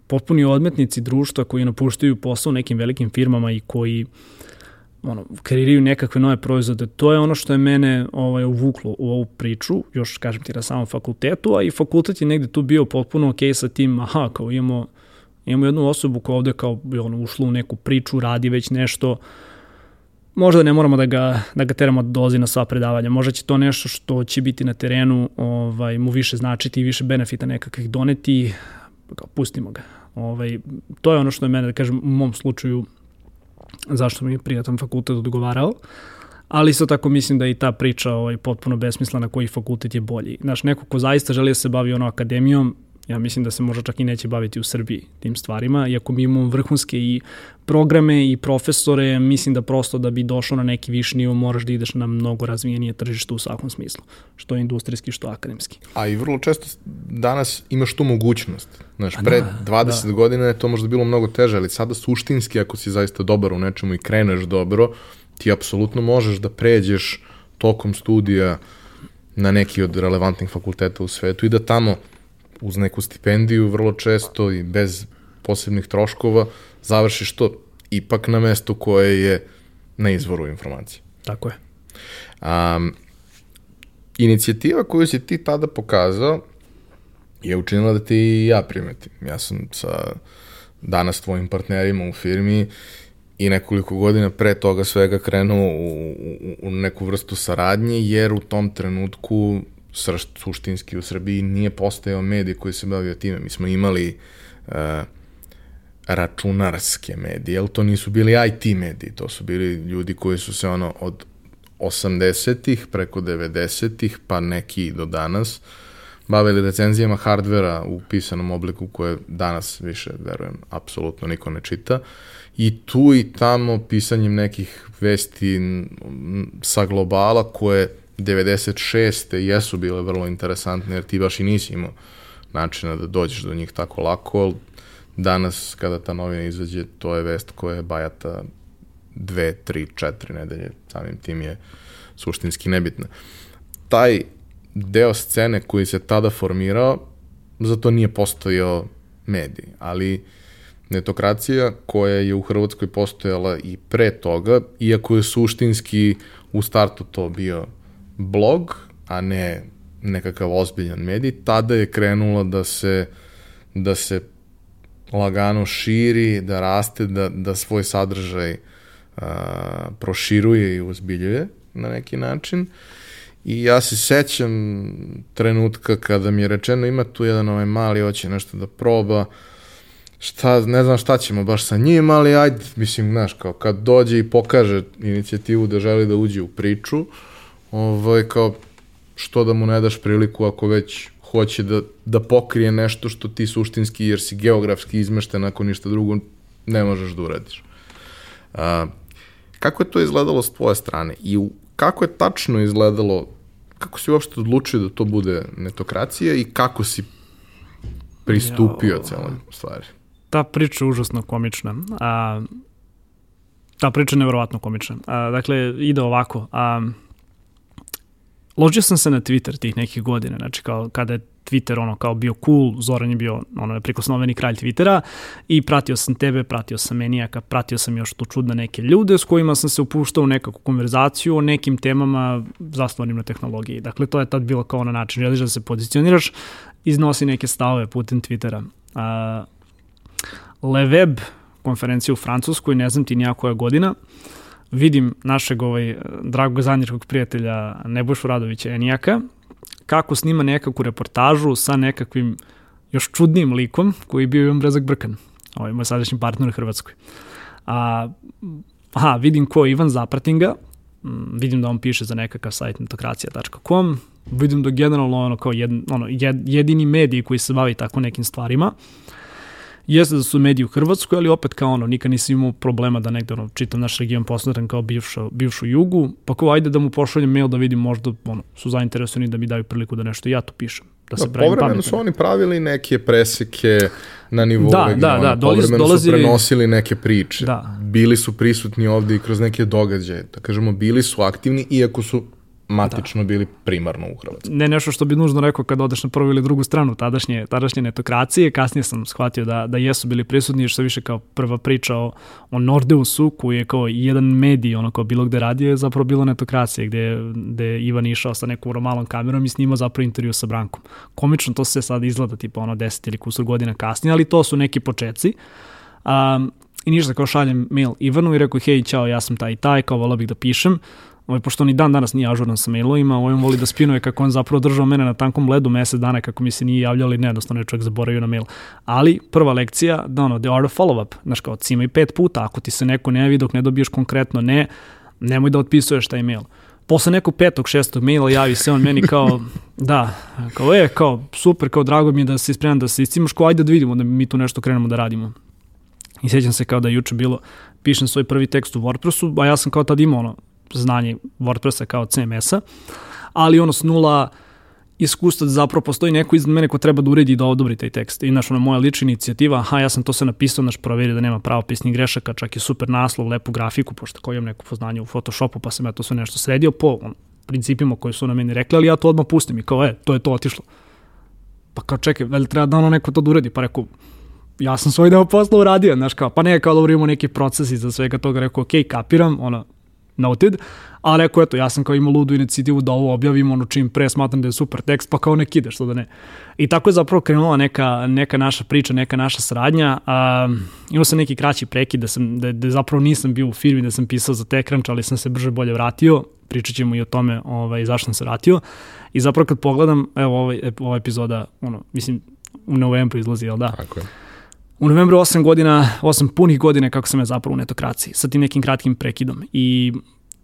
Speaker 2: potpuni odmetnici društva koji napuštaju posao nekim velikim firmama i koji ono, kreiraju nekakve nove proizvode. To je ono što je mene ovaj, uvuklo u ovu priču, još kažem ti na samom fakultetu, a i fakultet je negde tu bio potpuno ok sa tim, aha, kao imamo, imamo jednu osobu koja ovde kao ono, ušla u neku priču, radi već nešto, možda ne moramo da ga, da ga teramo da dolazi na sva predavanja, možda će to nešto što će biti na terenu ovaj, mu više značiti i više benefita nekakvih doneti, kao, pustimo ga. Ovaj, to je ono što je mene, da kažem, u mom slučaju zašto mi je prijatan fakultet odgovarao. Ali isto tako mislim da je i ta priča ovaj, potpuno besmislena koji fakultet je bolji. Znaš, neko ko zaista želi da se bavi ono akademijom, ja mislim da se možda čak i neće baviti u Srbiji tim stvarima, iako mi imamo vrhunske i programe i profesore, mislim da prosto da bi došao na neki viši nivo moraš da ideš na mnogo razvijenije tržište u svakom smislu, što je industrijski, što akademski.
Speaker 1: A i vrlo često danas imaš tu mogućnost. Znaš, pre da, 20 da. godina je to možda bilo mnogo teže, ali sada suštinski ako si zaista dobar u nečemu i kreneš dobro, ti apsolutno možeš da pređeš tokom studija na neki od relevantnih fakulteta u svetu i da tamo uz neku stipendiju vrlo često i bez posebnih troškova završiš to ipak na mestu koje je na izvoru informacije.
Speaker 2: Tako je.
Speaker 1: Um, inicijativa koju si ti tada pokazao je učinila da ti i ja primetim. Ja sam sa danas tvojim partnerima u firmi i nekoliko godina pre toga svega krenuo u, u, u neku vrstu saradnje, jer u tom trenutku srž, suštinski u Srbiji nije postojao medij koji se bavio time. Mi smo imali uh, računarske medije, ali to nisu bili IT mediji, to su bili ljudi koji su se ono od 80-ih preko 90-ih, pa neki do danas, bavili recenzijama hardvera u pisanom obliku koje danas više, verujem, apsolutno niko ne čita. I tu i tamo pisanjem nekih vesti sa globala koje 96. jesu bile vrlo interesantne, jer ti baš i nisi imao načina da dođeš do njih tako lako, danas kada ta novina izađe, to je vest koja je bajata dve, tri, četiri nedelje, samim tim je suštinski nebitna. Taj deo scene koji se tada formirao, zato nije postojao medij, ali netokracija koja je u Hrvatskoj postojala i pre toga, iako je suštinski u startu to bio blog, a ne nekakav ozbiljan medij, tada je krenula da se, da se lagano širi, da raste, da, da svoj sadržaj a, proširuje i uzbiljuje na neki način. I ja se sećam trenutka kada mi je rečeno ima tu jedan ovaj mali, hoće nešto da proba, šta, ne znam šta ćemo baš sa njim, ali ajde, mislim, znaš, kao kad dođe i pokaže inicijativu da želi da uđe u priču, ovaj, kao što da mu ne daš priliku ako već hoće da, da pokrije nešto što ti suštinski, jer si geografski izmešten ako ništa drugo ne možeš da uradiš. A, kako je to izgledalo s tvoje strane i u, kako je tačno izgledalo, kako si uopšte odlučio da to bude netokracija i kako si pristupio ja, celoj stvari?
Speaker 2: Ta priča je užasno komična. A, ta priča je nevjerovatno komična. A, dakle, ide ovako. A, ložio sam se na Twitter tih nekih godina, znači kao kada je Twitter ono kao bio cool, Zoran je bio ono neprikosnoveni kralj Twittera i pratio sam tebe, pratio sam Menijaka, pratio sam još tu čudne neke ljude s kojima sam se upuštao u nekakvu konverzaciju o nekim temama zasnovanim na tehnologiji. Dakle, to je tad bilo kao na način, želiš da se pozicioniraš, iznosi neke stavove putem Twittera. Uh, Leweb, konferencija u Francuskoj, ne znam ti nijakoja godina, vidim našeg ovaj, dragog zanjirkog prijatelja Nebojšu Radovića Enijaka, kako snima nekakvu reportažu sa nekakvim još čudnim likom koji je bio Ivan Brezak Brkan, ovaj moj sadašnji partner u Hrvatskoj. A, aha, vidim ko je Ivan, zapratim ga, mm, vidim da on piše za nekakav sajt netokracija.com, vidim da generalno ono kao jed, ono, jed, jedini medij koji se bavi tako nekim stvarima. Uh, Jeste da su mediji u Hrvatskoj, ali opet kao ono, nikad nisam imao problema da negde ono, čitam naš region posmatram kao bivšu, bivšu jugu, pa kao ajde da mu pošaljem mail da vidim možda ono, su zainteresovani da mi daju priliku da nešto ja tu pišem. Da, se
Speaker 1: da povremeno su oni pravili neke preseke na nivou
Speaker 2: da, regiona, da, da, dolazi,
Speaker 1: povremeno
Speaker 2: dolazi,
Speaker 1: su prenosili neke priče, da. bili su prisutni ovde i kroz neke događaje, da kažemo bili su aktivni, iako su matično da. bili primarno u Hrvatskoj.
Speaker 2: Ne nešto što bi nužno rekao kad odeš na prvu ili drugu stranu tadašnje, tadašnje netokracije, kasnije sam shvatio da, da jesu bili prisutni, što više kao prva priča o, o Nordeusu, koji je kao jedan medij, ono kao bilo gde radio, je zapravo bilo netokracije, gde, gde Ivan išao sa nekom malom kamerom i snimao zapravo intervju sa Brankom. Komično to se sad izgleda tipa ono 10 ili kusur godina kasnije, ali to su neki početci. Um, I ništa, kao šaljem mail Ivanu i rekao, hej, čao, ja sam taj i taj, kao volao bih da pišem. Ovaj, pošto ni dan danas nije ažuran sa mailovima, ovaj on voli da spinuje kako on zapravo držao mene na tankom ledu mesec dana kako mi se nije javljali, ne, jednostavno je čovjek zaboravio na mail. Ali prva lekcija, da ono, the art of follow-up, znaš kao, cima pet puta, ako ti se neko ne javi dok ne dobiješ konkretno ne, nemoj da otpisuješ taj mail. Posle nekog petog, šestog maila javi se on meni kao, da, kao je, kao, super, kao drago mi je da si spreman da se iscimaš, kao ajde da vidimo da mi tu nešto krenemo da radimo. I sjećam se kao da je juče bilo, pišem svoj prvi tekst u WordPressu, a ja sam kao tad imao ono, znanje WordPressa kao CMS-a, ali ono s nula iskustva da zapravo postoji neko iz mene ko treba da uredi i da odobri taj tekst. I znaš, ono, moja lična inicijativa, aha, ja sam to sve napisao, znaš, proveri da nema pravopisnih grešaka, čak i super naslov, lepu grafiku, pošto koji imam neko poznanje u Photoshopu, pa sam ja to sve nešto sredio po on, principima koji su na meni rekli, ali ja to odmah pustim i kao, e, to je to otišlo. Pa kao, čekaj, veli treba da ono neko to da uredi? Pa rekao, ja sam svoj deo posla uradio, znaš kao, pa ne, kao dobro imamo neki procesi za svega toga, rekao, ok, kapiram, ono, noted, a rekao, eto, ja sam kao imao ludu inicijativu da ovo objavim, ono čim pre smatram da je super tekst, pa kao nek ide, što da ne. I tako je zapravo krenula neka, neka naša priča, neka naša saradnja. A, imao sam neki kraći prekid da, sam, da, da zapravo nisam bio u firmi, da sam pisao za TechCrunch, ali sam se brže bolje vratio, pričat ćemo i o tome ovaj, zašto sam se vratio. I zapravo kad pogledam, evo ovaj, ova epizoda, ono, mislim, u novembru izlazi, jel da?
Speaker 1: Tako je.
Speaker 2: U novembru 8 godina, 8 punih godina kako sam ja zapravo u netokraciji, sa tim nekim kratkim prekidom. I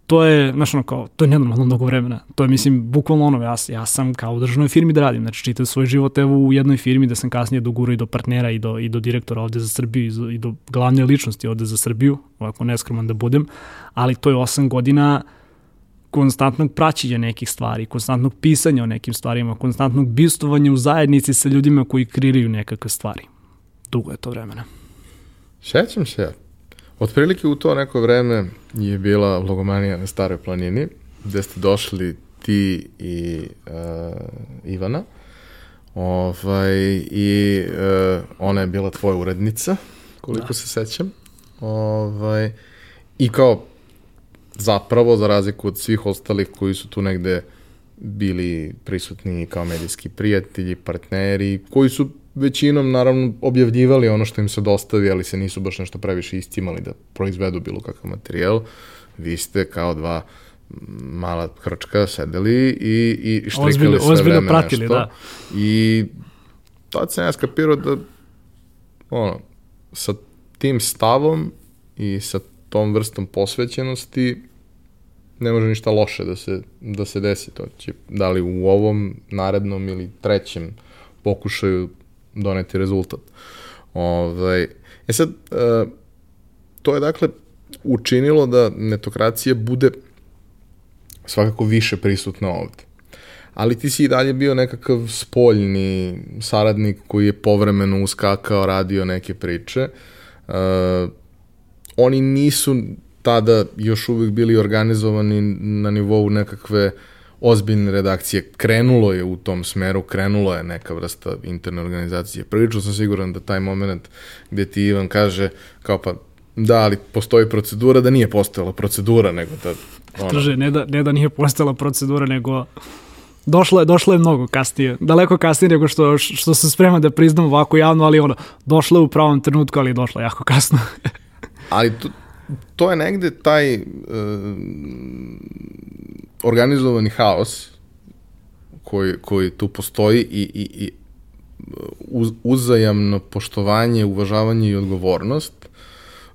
Speaker 2: to je, znaš ono kao, to je nenormalno mnogo vremena. To je, mislim, bukvalno ono, ja, ja sam kao u državnoj firmi da radim, znači čitav svoj život evo u jednoj firmi da sam kasnije dogurao i do partnera i do, i do direktora ovde za Srbiju i do, i do glavne ličnosti ovde za Srbiju, ovako neskroman da budem, ali to je 8 godina konstantnog praćenja nekih stvari, konstantnog pisanja o nekim stvarima, konstantnog bistovanja u zajednici sa ljudima koji kreiraju nekakve stvari dugo je to vremena.
Speaker 1: Sećam se ja. Otprilike u to neko vreme je bila logomanija na Staroj planini, gde ste došli ti i uh, Ivana. Ovaj, I uh, ona je bila tvoja urednica, koliko da. se sećam. Ovaj, I kao zapravo, za razliku od svih ostalih koji su tu negde bili prisutni kao medijski prijatelji, partneri, koji su većinom naravno objavljivali ono što im se dostavi, ali se nisu baš nešto previše istimali da proizvedu bilo kakav materijal. Vi ste kao dva mala hrčka sedeli i, i štrikali ozbiljno, sve ozbiljno vreme pratili, nešto. Da. I tad sam ja skapirao da ono, sa tim stavom i sa tom vrstom posvećenosti ne može ništa loše da se, da se desi. To će, da li u ovom narednom ili trećem pokušaju doneti rezultat. Ovaj, e sad, uh, to je dakle učinilo da netokracija bude svakako više prisutna ovde. Ali ti si i dalje bio nekakav spoljni saradnik koji je povremeno uskakao, radio neke priče. Uh, oni nisu tada još uvek bili organizovani na nivou nekakve uh, ozbiljne redakcije. Krenulo je u tom smeru, krenulo je neka vrsta interne organizacije. Prilično sam siguran da taj moment gde ti Ivan kaže kao pa da, ali postoji procedura, da nije postojala procedura, nego da...
Speaker 2: Ona... Kaže, ne da, ne da nije postojala procedura, nego došlo je, došlo je mnogo kasnije, daleko kasnije nego što, što se sprema da priznam ovako javno, ali ono, došlo je u pravom trenutku, ali je došlo jako kasno.
Speaker 1: ali to, to je negde taj uh, organizovani haos koji, koji tu postoji i, i, i uz, uzajamno poštovanje, uvažavanje i odgovornost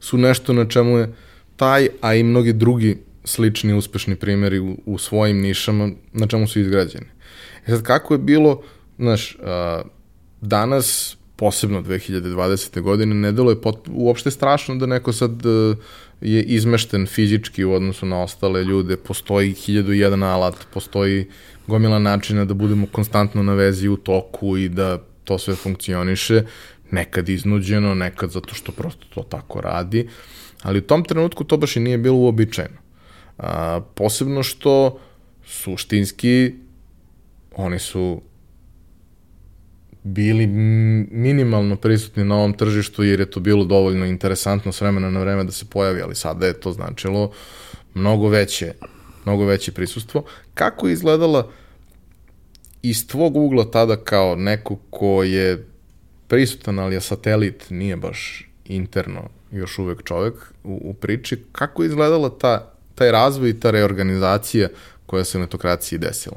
Speaker 1: su nešto na čemu je taj, a i mnogi drugi slični uspešni primjeri u, u svojim nišama na čemu su izgrađeni. E sad, kako je bilo, znaš, a, danas, posebno 2020. godine, ne delo je pot, uopšte strašno da neko sad a, je izmešten fizički u odnosu na ostale ljude, postoji hiljadu jedan alat, postoji gomila načina da budemo konstantno na vezi u toku i da to sve funkcioniše, nekad iznuđeno, nekad zato što prosto to tako radi, ali u tom trenutku to baš i nije bilo uobičajeno. A, posebno što suštinski oni su bili minimalno prisutni na ovom tržištu jer je to bilo dovoljno interesantno s vremena na vreme da se pojavi, ali sada je to značilo mnogo veće, mnogo veće prisustvo. Kako je izgledala iz tvog ugla tada kao neko ko je prisutan, ali je satelit, nije baš interno još uvek čovek u, u priči, kako je izgledala ta, taj razvoj i ta reorganizacija koja se u netokraciji desila?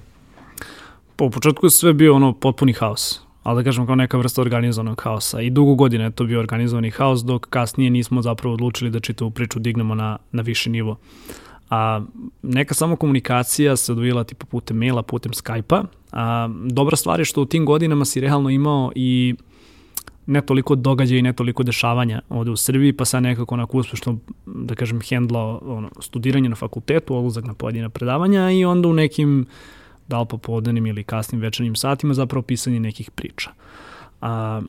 Speaker 2: Po početku je sve bio ono potpuni haos ali da kažem kao neka vrsta organizovanog haosa. I dugo godine je to bio organizovani haos, dok kasnije nismo zapravo odlučili da čitavu priču dignemo na, na viši nivo. A, neka samo komunikacija se odvijela tipa putem maila, putem Skype-a. A, dobra stvar je što u tim godinama si realno imao i ne toliko događaja i ne toliko dešavanja ovde u Srbiji, pa sad nekako onako uspešno, da kažem, hendlao ono, studiranje na fakultetu, odlazak na pojedina predavanja i onda u nekim da li popodnenim ili kasnim večernim satima, zapravo pisanje nekih priča. A,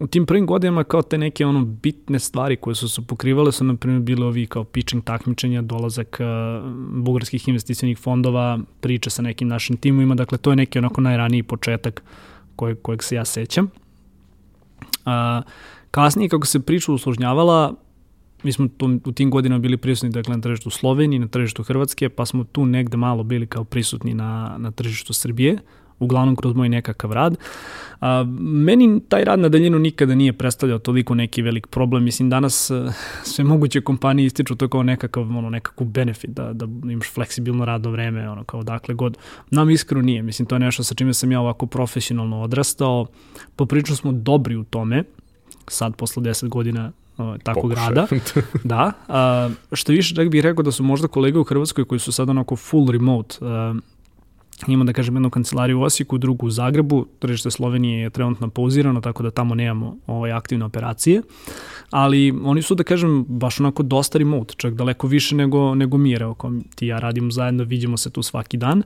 Speaker 2: u tim prvim godinama kao te neke ono bitne stvari koje su se pokrivale su na primjer bile ovi kao pitching takmičenja, dolazak uh, bugarskih investicionih fondova, priče sa nekim našim timovima, dakle to je neki onako najraniji početak kojeg, kojeg se ja sećam. A, kasnije kako se priča usložnjavala, mi smo tu, u tim godinama bili prisutni dakle, na tržištu Slovenije, na tržištu Hrvatske, pa smo tu negde malo bili kao prisutni na, na tržištu Srbije, uglavnom kroz moj nekakav rad. A, meni taj rad na daljinu nikada nije predstavljao toliko neki velik problem. Mislim, danas e, sve moguće kompanije ističu to kao nekakav, ono, nekakav benefit, da, da imaš fleksibilno radno vreme, ono, kao dakle god. Nam iskreno nije. Mislim, to je nešto sa čime sam ja ovako profesionalno odrastao. Poprično smo dobri u tome, sad posle 10 godina uh, takvog Pokušaj. rada. da. Uh, što više, čak bih rekao da su možda kolege u Hrvatskoj koji su sad onako full remote, uh, ima da kažem jednu kancelariju u Osijeku, drugu u Zagrebu, tržište Slovenije je trenutno pauzirano, tako da tamo nemamo ovaj, aktivne operacije, ali oni su da kažem baš onako dosta remote, čak daleko više nego, nego mi, ako ti ja radimo zajedno, vidimo se tu svaki dan,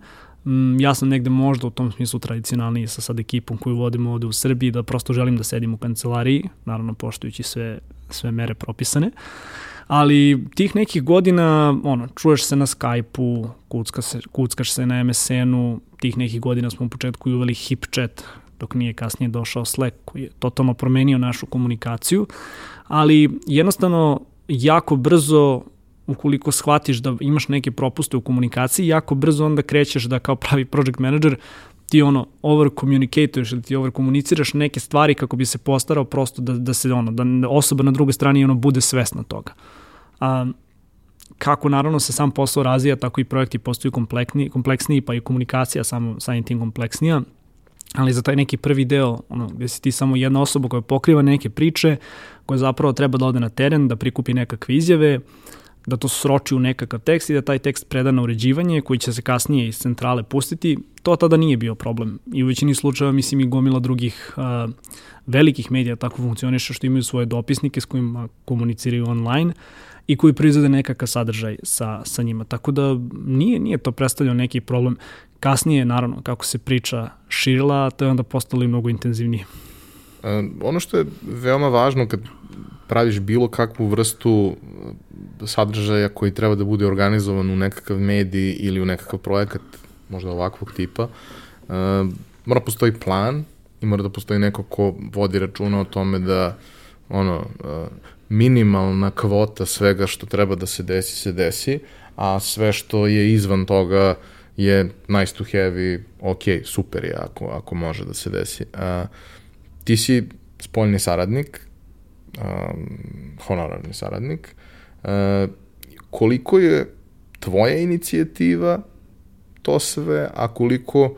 Speaker 2: Mm, ja sam negde možda u tom smislu tradicionalniji sa sad ekipom koju vodimo ovde u Srbiji, da prosto želim da sedim u kancelariji, naravno poštujući sve, sve mere propisane. Ali tih nekih godina, ono, čuješ se na Skype-u, kucka se, kuckaš se na MSN-u, tih nekih godina smo u početku uveli HipChat, dok nije kasnije došao Slack, koji je totalno promenio našu komunikaciju, ali jednostavno jako brzo ukoliko shvatiš da imaš neke propuste u komunikaciji, jako brzo onda krećeš da kao pravi project manager ti ono over communicatuješ ili ti over komuniciraš neke stvari kako bi se postarao prosto da, da se ono, da osoba na drugoj strani ono bude svesna toga. A, kako naravno se sam posao razvija, tako i projekti postaju kompleksniji, kompleksniji pa i komunikacija samo samim tim kompleksnija ali za taj neki prvi deo, ono, gde si ti samo jedna osoba koja pokriva neke priče, koja zapravo treba da ode na teren, da prikupi nekakve izjave, da to sroči u nekakav tekst i da taj tekst preda na uređivanje koji će se kasnije iz centrale pustiti, to tada nije bio problem. I u većini slučajeva, mislim, i gomila drugih uh, velikih medija tako funkcioniše što imaju svoje dopisnike s kojima komuniciraju online i koji proizvode nekakav sadržaj sa, sa njima. Tako da nije, nije to predstavljao neki problem. Kasnije, naravno, kako se priča širila, to je onda postalo i mnogo intenzivnije.
Speaker 1: E, ono što je veoma važno kad praviš bilo kakvu vrstu e, sadržaja koji treba da bude organizovan u nekakav medij ili u nekakav projekat, možda ovakvog tipa, uh, mora postoji plan i mora da postoji neko ko vodi računa o tome da ono, minimalna kvota svega što treba da se desi, se desi, a sve što je izvan toga je nice to have i ok, super je ako, ako može da se desi. Uh, ti si spoljni saradnik, um, honorarni saradnik, uh, koliko je tvoja inicijativa to sve, a koliko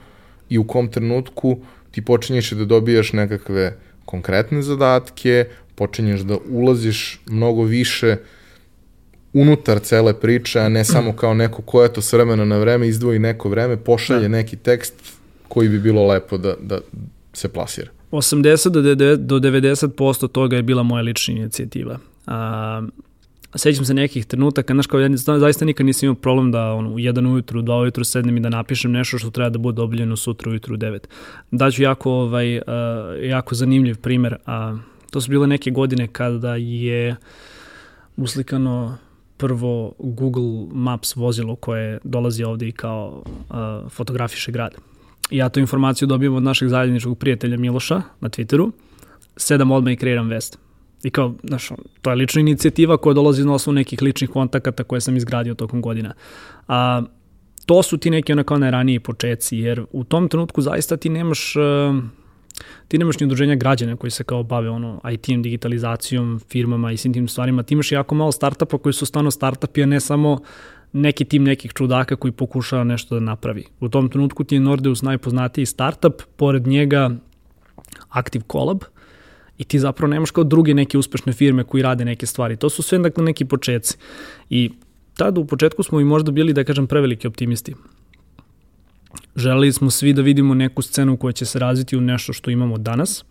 Speaker 1: i u kom trenutku ti počinješ da dobijaš nekakve konkretne zadatke, počinješ da ulaziš mnogo više unutar cele priče, a ne samo kao neko ko je to s vremena na vreme izdvoji neko vreme, pošalje da. neki tekst koji bi bilo lepo da, da se plasira.
Speaker 2: 80 do 90% toga je bila moja lična inicijativa. A, sećam se nekih trenutaka, znaš kao ja zaista nikad nisam imao problem da ono, u jedan ujutru, dva ujutru sednem i da napišem nešto što treba da bude obiljeno sutra ujutru u devet. Daću jako, ovaj, uh, jako zanimljiv primer, a to su bile neke godine kada je uslikano prvo Google Maps vozilo koje dolazi ovde i kao uh, fotografiše grad. Ja tu informaciju dobijem od našeg zajedničkog prijatelja Miloša na Twitteru, sedam odmah i kreiram vest. I kao, znaš, to je lična inicijativa koja dolazi na osnovu nekih ličnih kontakata koje sam izgradio tokom godina. A, to su ti neki onako najraniji početci, jer u tom trenutku zaista ti nemaš... Uh, ti nemaš ni udruženja građana koji se kao bave ono IT-em, digitalizacijom, firmama i svim tim stvarima. Ti imaš jako malo startupa koji su stvarno startupi, a ne samo neki tim nekih čudaka koji pokušava nešto da napravi. U tom trenutku ti je Nordeus najpoznatiji startup, pored njega Active Collab, i ti zapravo nemaš kao druge neke uspešne firme koji rade neke stvari. To su sve dakle neki početci. I tada u početku smo i možda bili, da kažem, preveliki optimisti. Želeli smo svi da vidimo neku scenu koja će se razviti u nešto što imamo danas.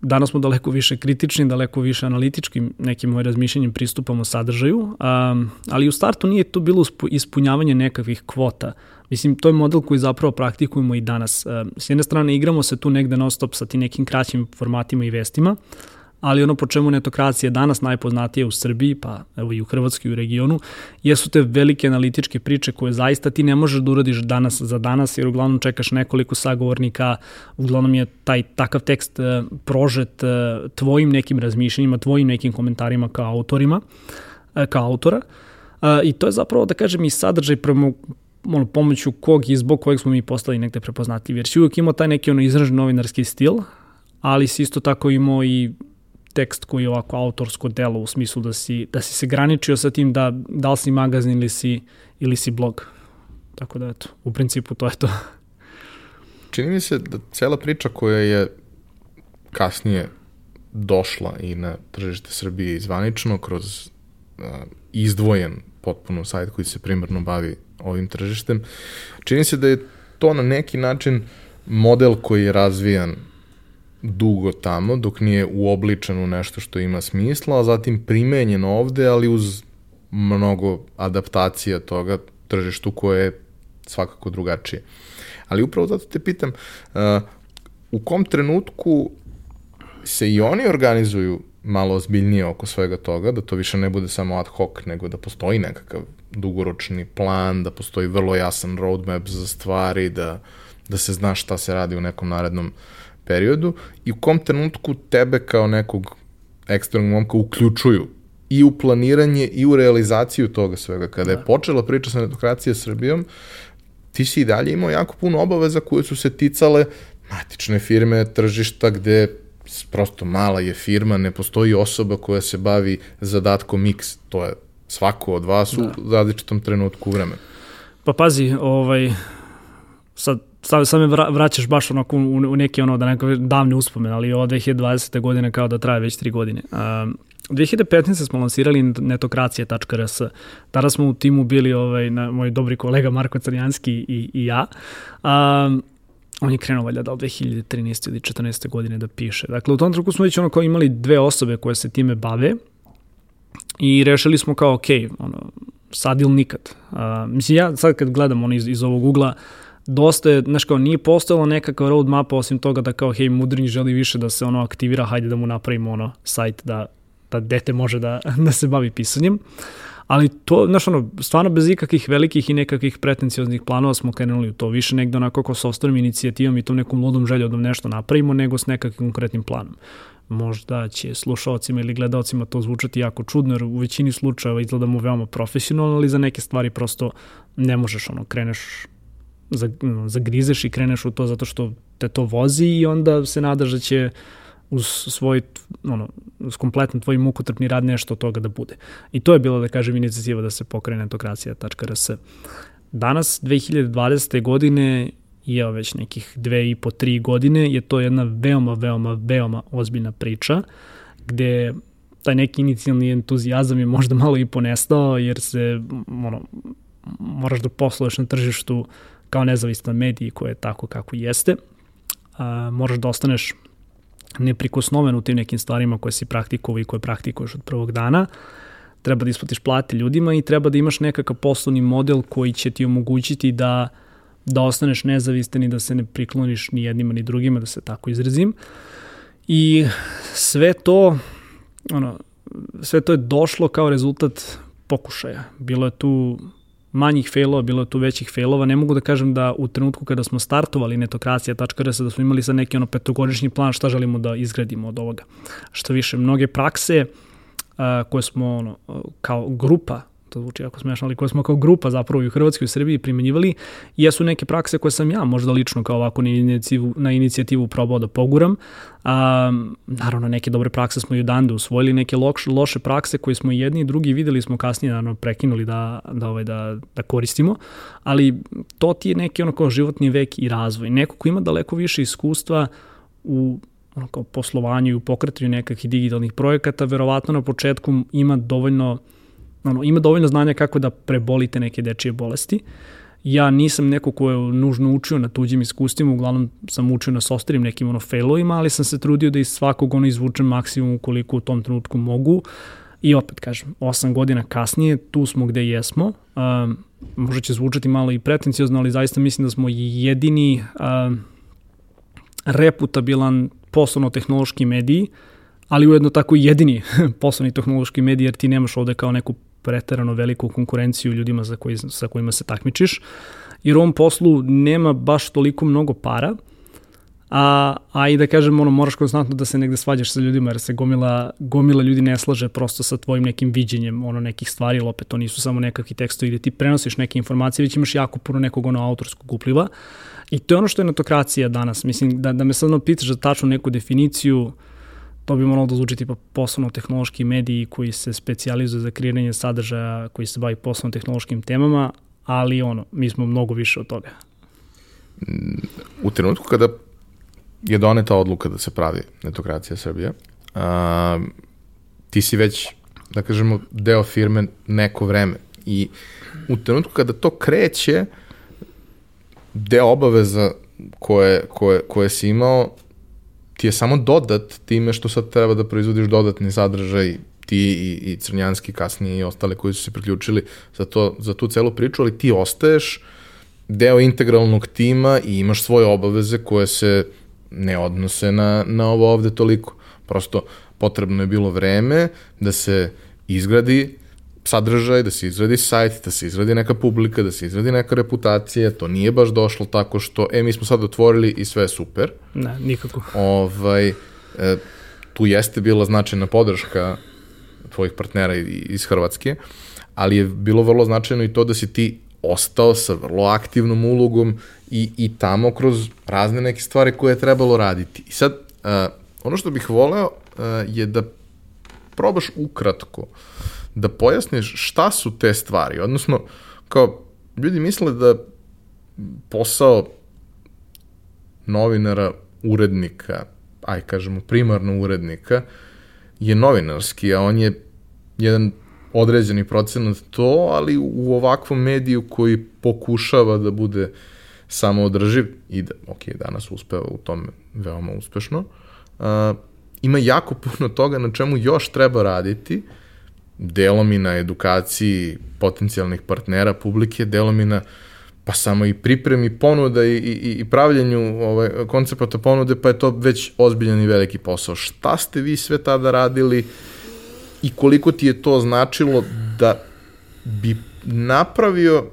Speaker 2: Danas smo daleko više kritični, daleko više analitički nekim moj razmišljenjem pristupamo sadržaju, um, ali u startu nije to bilo ispunjavanje nekakvih kvota. Mislim, to je model koji zapravo praktikujemo i danas. S jedne strane, igramo se tu negde non stop sa ti nekim kraćim formatima i vestima, ali ono po čemu netokracija je danas najpoznatija u Srbiji, pa evo i u Hrvatskoj i u regionu, jesu te velike analitičke priče koje zaista ti ne možeš da uradiš danas za danas, jer uglavnom čekaš nekoliko sagovornika, uglavnom je taj takav tekst e, prožet e, tvojim nekim razmišljenjima, tvojim nekim komentarima kao autorima, e, kao autora. I to je zapravo, da kažem, i sadržaj prema ono, pomoću kog i zbog kojeg smo mi postali negde prepoznatljivi. Jer si uvijek imao taj neki ono izražen novinarski stil, ali si isto tako imao i tekst koji je ovako autorsko delo u smislu da si, da si se graničio sa tim da, da li si magazin ili si, ili si blog. Tako da eto, u principu to je to.
Speaker 1: Čini mi se da cela priča koja je kasnije došla i na tržište Srbije izvanično kroz uh, izdvojen potpuno sajt koji se primarno bavi ovim tržištem, čini se da je to na neki način model koji je razvijan dugo tamo, dok nije uobličen u nešto što ima smisla, a zatim primenjen ovde, ali uz mnogo adaptacija toga tržištu koje je svakako drugačije. Ali upravo zato te pitam, uh, u kom trenutku se i oni organizuju malo ozbiljnije oko svega toga, da to više ne bude samo ad hoc, nego da postoji nekakav dugoročni plan, da postoji vrlo jasan roadmap za stvari, da, da se zna šta se radi u nekom narednom periodu i u kom trenutku tebe kao nekog eksternog momka uključuju i u planiranje i u realizaciju toga svega. Kada da. je počela priča sa netokracije Srbijom, ti si i dalje imao jako puno obaveza koje su se ticale matične firme, tržišta gde prosto mala je firma, ne postoji osoba koja se bavi zadatkom X, to je svako od vas da. u različitom trenutku vremena.
Speaker 2: Pa pazi, ovaj, sad sad, sad me vraćaš baš onako u, u neke ono, da neko davne uspomene, ali ovo 2020. godine kao da traje već tri godine. Um, 2015. smo lansirali netokracija.rs. Tada smo u timu bili ovaj, na, moj dobri kolega Marko Crnjanski i, i ja. Um, on je krenuo valjda da od 2013. ili 14. godine da piše. Dakle, u tom trenutku smo već ono kao imali dve osobe koje se time bave i rešili smo kao, ok, ono, sad ili nikad. Uh, mislim, ja sad kad gledam ono iz, iz ovog ugla, uh, dosta je, znaš kao, nije postojala nekakva roadmapa osim toga da kao, hej, Mudrinj želi više da se ono aktivira, hajde da mu napravimo ono sajt da, da dete može da, da se bavi pisanjem. Ali to, znaš, ono, stvarno bez ikakvih velikih i nekakvih pretencijoznih planova smo krenuli u to. Više negde onako kao sobstvenom inicijativom i tom nekom ludom željom da nešto napravimo, nego s nekakvim konkretnim planom. Možda će slušalcima ili gledalcima to zvučati jako čudno, jer u većini slučajeva izgledamo veoma profesionalno, ali za neke stvari prosto ne možeš, ono, kreneš zagrizeš i kreneš u to zato što te to vozi i onda se nadaš da će uz svoj, ono, uz kompletno tvoj mukotrpni rad nešto od toga da bude. I to je bilo, da kažem, inicijativa da se pokrene etokracija.rs. Danas, 2020. godine, je već nekih dve i po, tri godine, je to jedna veoma, veoma, veoma ozbiljna priča, gde taj neki inicijalni entuzijazam je možda malo i ponestao, jer se, ono, moraš da posluješ na tržištu kao nezavistan medij koji je tako kako jeste, a, moraš da ostaneš neprikosnoven u tim nekim stvarima koje si praktikovao i koje praktikuješ od prvog dana, treba da isplatiš plate ljudima i treba da imaš nekakav poslovni model koji će ti omogućiti da da ostaneš nezavistan i da se ne prikloniš ni jednima ni drugima, da se tako izrazim. I sve to, ono, sve to je došlo kao rezultat pokušaja. Bilo je tu manjih failova, bilo je tu većih failova. Ne mogu da kažem da u trenutku kada smo startovali netokracija.rs da smo imali sa neki ono petogodišnji plan šta želimo da izgradimo od ovoga. Što više, mnoge prakse uh, koje smo ono, kao grupa to zvuči jako smešno, ali koje smo kao grupa zapravo i u Hrvatskoj i u Srbiji primenjivali, jesu neke prakse koje sam ja možda lično kao ovako na inicijativu, na inicijativu probao da poguram. A, naravno, neke dobre prakse smo i u Dande usvojili, neke loše, loše prakse koje smo jedni i drugi videli smo kasnije naravno prekinuli da, da, ovaj, da, da koristimo, ali to ti je neki ono kao životni vek i razvoj. Neko ko ima daleko više iskustva u ono kao poslovanju i u pokretanju nekakvih digitalnih projekata, verovatno na početku ima dovoljno ono, ima dovoljno znanja kako da prebolite neke dečije bolesti. Ja nisam neko ko je nužno učio na tuđim iskustvima, uglavnom sam učio na sostarim nekim ono failovima, ali sam se trudio da iz svakog ono izvučem maksimum koliko u tom trenutku mogu. I opet kažem, osam godina kasnije, tu smo gde jesmo. Um, možda će zvučati malo i pretencijozno, ali zaista mislim da smo jedini um, reputabilan poslovno-tehnološki mediji, ali ujedno tako i jedini poslovni tehnološki medij, jer ti nemaš ovde kao neku preterano veliku konkurenciju ljudima za koji, sa kojima se takmičiš, jer u ovom poslu nema baš toliko mnogo para, a, a i da kažem, ono, moraš konstantno da se negde svađaš sa ljudima, jer se gomila, gomila ljudi ne slaže prosto sa tvojim nekim viđenjem ono, nekih stvari, ili opet to nisu samo nekakvi tekstovi gde ti prenosiš neke informacije, već imaš jako puno nekog ono autorskog upliva. I to je ono što je netokracija danas. Mislim, da, da me sad pitaš za tačnu neku definiciju, uh, to bi moralo da zvuči tipa poslovno-tehnološki mediji koji se specializuju za kreiranje sadržaja koji se bavi poslovno-tehnološkim temama, ali ono, mi smo mnogo više od toga.
Speaker 1: U trenutku kada je doneta odluka da se pravi netokracija Srbije, a, ti si već, da kažemo, deo firme neko vreme i u trenutku kada to kreće, deo obaveza koje, koje, koje si imao ti je samo dodat time što sad treba da proizvodiš dodatni sadržaj ti i, i Crnjanski kasnije i ostale koji su se priključili za, to, za tu celu priču, ali ti ostaješ deo integralnog tima i imaš svoje obaveze koje se ne odnose na, na ovo ovde toliko. Prosto potrebno je bilo vreme da se izgradi sadržaj, da se izradi sajt, da se izradi neka publika, da se izradi neka reputacija, to nije baš došlo tako što, e, mi smo sad otvorili i sve je super.
Speaker 2: Ne, nikako.
Speaker 1: Ovaj, e, tu jeste bila značajna podrška tvojih partnera iz Hrvatske, ali je bilo vrlo značajno i to da si ti ostao sa vrlo aktivnom ulogom i, i tamo kroz razne neke stvari koje je trebalo raditi. I sad, uh, ono što bih voleo uh, je da probaš ukratko uh, da pojasniš šta su te stvari, odnosno, kao, ljudi misle da posao novinara, urednika, aj kažemo primarno urednika, je novinarski, a on je jedan određeni procenat to, ali u ovakvom mediju koji pokušava da bude samoodrživ i da, ok, danas uspeva u tome veoma uspešno, uh, ima jako puno toga na čemu još treba raditi, delom i na edukaciji potencijalnih partnera publike, delom i na pa samo i pripremi ponuda i, i, i pravljenju ovaj, koncepata ponude, pa je to već ozbiljan i veliki posao. Šta ste vi sve tada radili i koliko ti je to značilo da bi napravio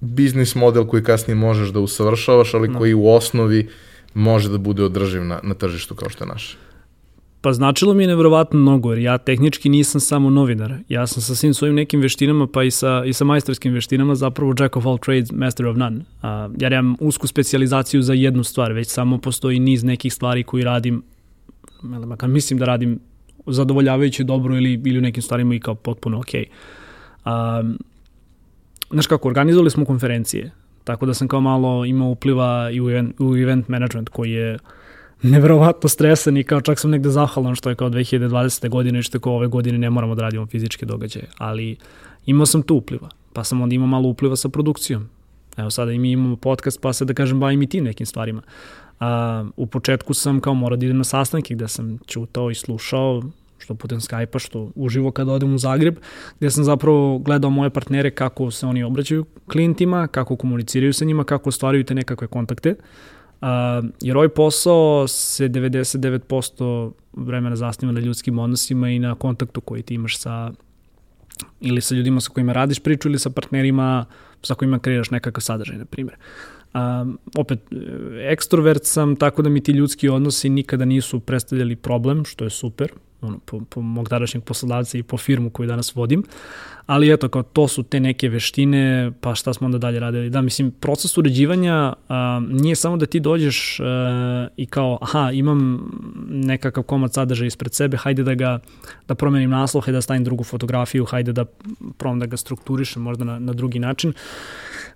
Speaker 1: biznis model koji kasnije možeš da usavršavaš, ali no. koji u osnovi može da bude održiv na, na tržištu kao što je naše?
Speaker 2: Pa značilo mi je nevrovatno mnogo, jer ja tehnički nisam samo novinar. Ja sam sa svim svojim nekim veštinama, pa i sa, i sa majstorskim veštinama, zapravo jack of all trades, master of none. A, jer ja imam usku specializaciju za jednu stvar, već samo postoji niz nekih stvari koji radim, makar mislim da radim zadovoljavajuće dobro ili, ili u nekim stvarima i kao potpuno. Okay. A, znaš kako, organizovali smo konferencije, tako da sam kao malo imao upliva i u event, u event management koji je neverovatno stresan i kao čak sam negde zahvalan što je kao 2020. godine i što kao ove godine ne moramo da radimo fizičke događaje, ali imao sam tu upliva, pa sam onda imao malo upliva sa produkcijom. Evo sada i mi imamo podcast, pa se da kažem bavim i tim nekim stvarima. A, u početku sam kao morao da idem na sastanke gde sam čutao i slušao, što putem Skype-a, što uživo kada odem u Zagreb, gde sam zapravo gledao moje partnere kako se oni obraćaju klijentima, kako komuniciraju sa njima, kako ostvaraju te nekakve kontakte. Uh, jer ovaj posao se 99% vremena zasniva na ljudskim odnosima i na kontaktu koji ti imaš sa ili sa ljudima sa kojima radiš priču ili sa partnerima sa kojima kreiraš nekakav sadržaj, na primjer. Um, opet, ekstrovert sam, tako da mi ti ljudski odnosi nikada nisu predstavljali problem, što je super, ono, po, po mog današnjeg poslodavca i po firmu koju danas vodim. Ali eto, kao to su te neke veštine, pa šta smo onda dalje radili. Da, mislim, proces uređivanja a, nije samo da ti dođeš a, i kao, aha, imam nekakav komad sadržaja ispred sebe, hajde da ga, da promenim naslov, hajde da stavim drugu fotografiju, hajde da probam da ga strukturišem možda na, na drugi način.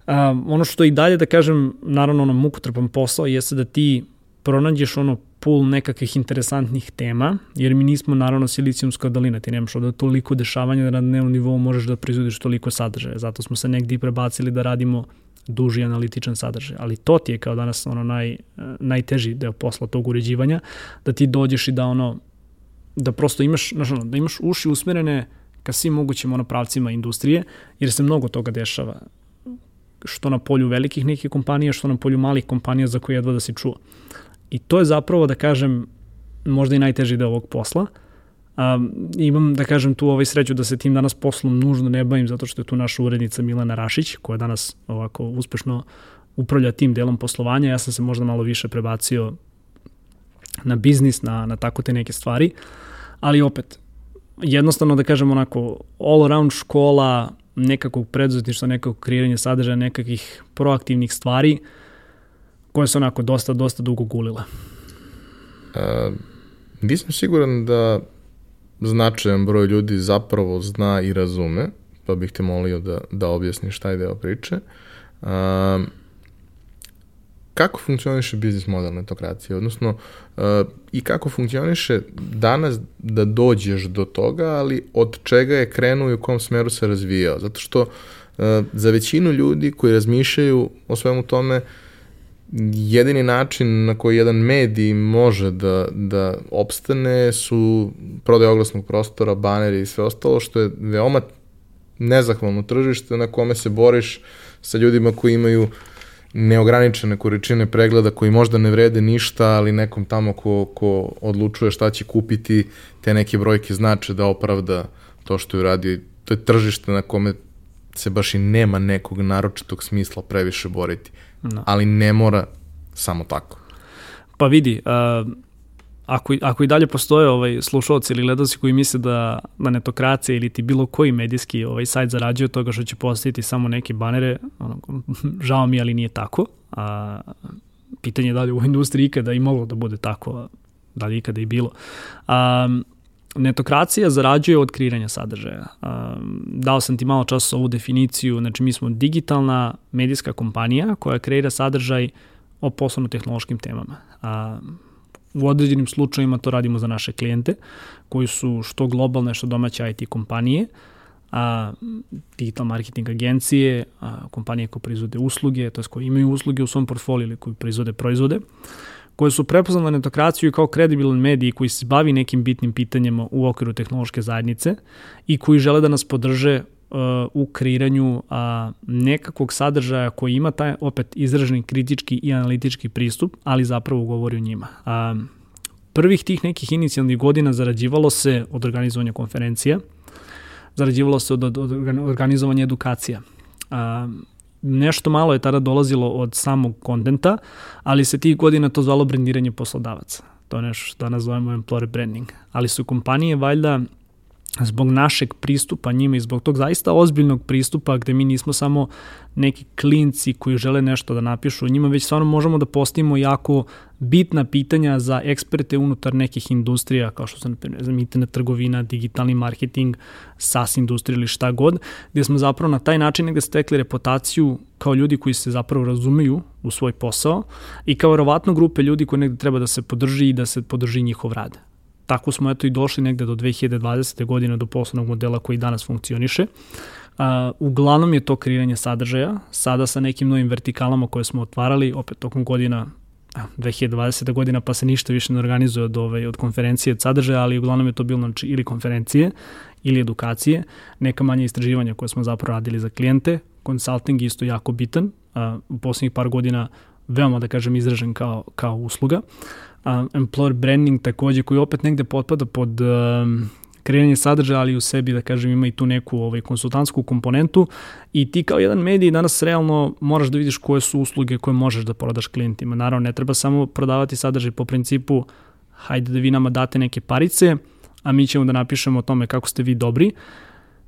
Speaker 2: A, ono što i dalje da kažem, naravno ono mukotrpan posao jeste da ti pronađeš ono pool nekakvih interesantnih tema, jer mi nismo naravno silicijumska dolina, ti nemaš ovde toliko dešavanja da na dnevnom nivou možeš da proizvodiš toliko sadržaja, zato smo se negdje prebacili da radimo duži analitičan sadržaj, ali to ti je kao danas ono naj, najteži deo posla tog uređivanja, da ti dođeš i da ono, da prosto imaš, znaš ono, da imaš uši usmerene ka svim mogućim ono pravcima industrije, jer se mnogo toga dešava što na polju velikih nekih kompanija, što na polju malih kompanija za koje jedva da se čuo. I to je zapravo, da kažem, možda i najteži deo ovog posla. Um, imam, da kažem, tu ovaj sreću da se tim danas poslom nužno ne bavim, zato što je tu naša urednica Milana Rašić, koja danas ovako uspešno upravlja tim delom poslovanja. Ja sam se možda malo više prebacio na biznis, na, na tako te neke stvari. Ali opet, jednostavno da kažem onako, all around škola, nekakvog preduzetništva, nekakvog kreiranja sadržaja, nekakvih proaktivnih stvari, koje su onako dosta, dosta dugo gulile?
Speaker 1: Uh, nisam siguran da značajan broj ljudi zapravo zna i razume, pa bih te molio da, da objasniš taj deo priče. Uh, kako funkcioniše biznis model netokracije, odnosno uh, i kako funkcioniše danas da dođeš do toga, ali od čega je krenuo i u kom smeru se razvijao. Zato što uh, za većinu ljudi koji razmišljaju o svemu tome, uh, jedini način na koji jedan medij može da, da opstane su prodaje oglasnog prostora, baneri i sve ostalo, što je veoma nezahvalno tržište na kome se boriš sa ljudima koji imaju neograničene količine pregleda koji možda ne vrede ništa, ali nekom tamo ko, ko odlučuje šta će kupiti, te neke brojke znače da opravda to što je uradio. To je tržište na kome se baš i nema nekog naročitog smisla previše boriti. No. Ali ne mora samo tako.
Speaker 2: Pa vidi, uh, ako, ako i dalje postoje ovaj slušalci ili gledalci koji misle da, da netokracija ili ti bilo koji medijski ovaj sajt zarađuje toga što će postaviti samo neke banere, ono, žao mi, ali nije tako. A, pitanje je da li u industriji ikada i moglo da bude tako, da li ikada i bilo. A, netokracija zarađuje od kreiranja sadržaja. Dao sam ti malo čas ovu definiciju, znači mi smo digitalna medijska kompanija koja kreira sadržaj o poslovno-tehnološkim temama. A, u određenim slučajima to radimo za naše klijente, koji su što globalne, što domaće IT kompanije, a, digital marketing agencije, a, kompanije koje proizvode usluge, to je koje imaju usluge u svom portfoliju ili koji proizvode proizvode koje su prepoznale netokraciju kao kredibilan medij koji se bavi nekim bitnim pitanjima u okviru tehnološke zajednice i koji žele da nas podrže u kreiranju a, nekakvog sadržaja koji ima taj opet izraženi kritički i analitički pristup, ali zapravo govori o njima. A, prvih tih nekih inicijalnih godina zarađivalo se od organizovanja konferencija, zarađivalo se od, od organizovanja edukacija. A, nešto malo je tada dolazilo od samog kontenta, ali se tih godina to zvalo brendiranje poslodavaca. To je nešto što danas zovemo employer branding. Ali su kompanije valjda zbog našeg pristupa njima i zbog tog zaista ozbiljnog pristupa gde mi nismo samo neki klinci koji žele nešto da napišu njima, već stvarno možemo da postavimo jako bitna pitanja za eksperte unutar nekih industrija, kao što su, na primjer, internet trgovina, digitalni marketing, SaaS industrija ili šta god, gde smo zapravo na taj način negde stekli reputaciju kao ljudi koji se zapravo razumeju u svoj posao i kao verovatno grupe ljudi koji negde treba da se podrži i da se podrži njihov rad tako smo eto i došli negde do 2020. godine do poslovnog modela koji danas funkcioniše. Uh, uglavnom je to kreiranje sadržaja, sada sa nekim novim vertikalama koje smo otvarali, opet tokom godina 2020. godina pa se ništa više ne organizuje od, ove, od konferencije od sadržaja, ali uglavnom je to bilo znači, ili konferencije ili edukacije, neka manja istraživanja koje smo zapravo radili za klijente, consulting isto jako bitan, a, u poslednjih par godina veoma da kažem izražen kao, kao usluga. Uh, employer branding takođe koji opet negde potpada pod um, kreiranje sadržaja, ali u sebi, da kažem, ima i tu neku ovaj, konsultantsku komponentu i ti kao jedan medij danas realno moraš da vidiš koje su usluge koje možeš da prodaš klijentima. Naravno, ne treba samo prodavati sadržaj po principu hajde da vi nama date neke parice, a mi ćemo da napišemo o tome kako ste vi dobri,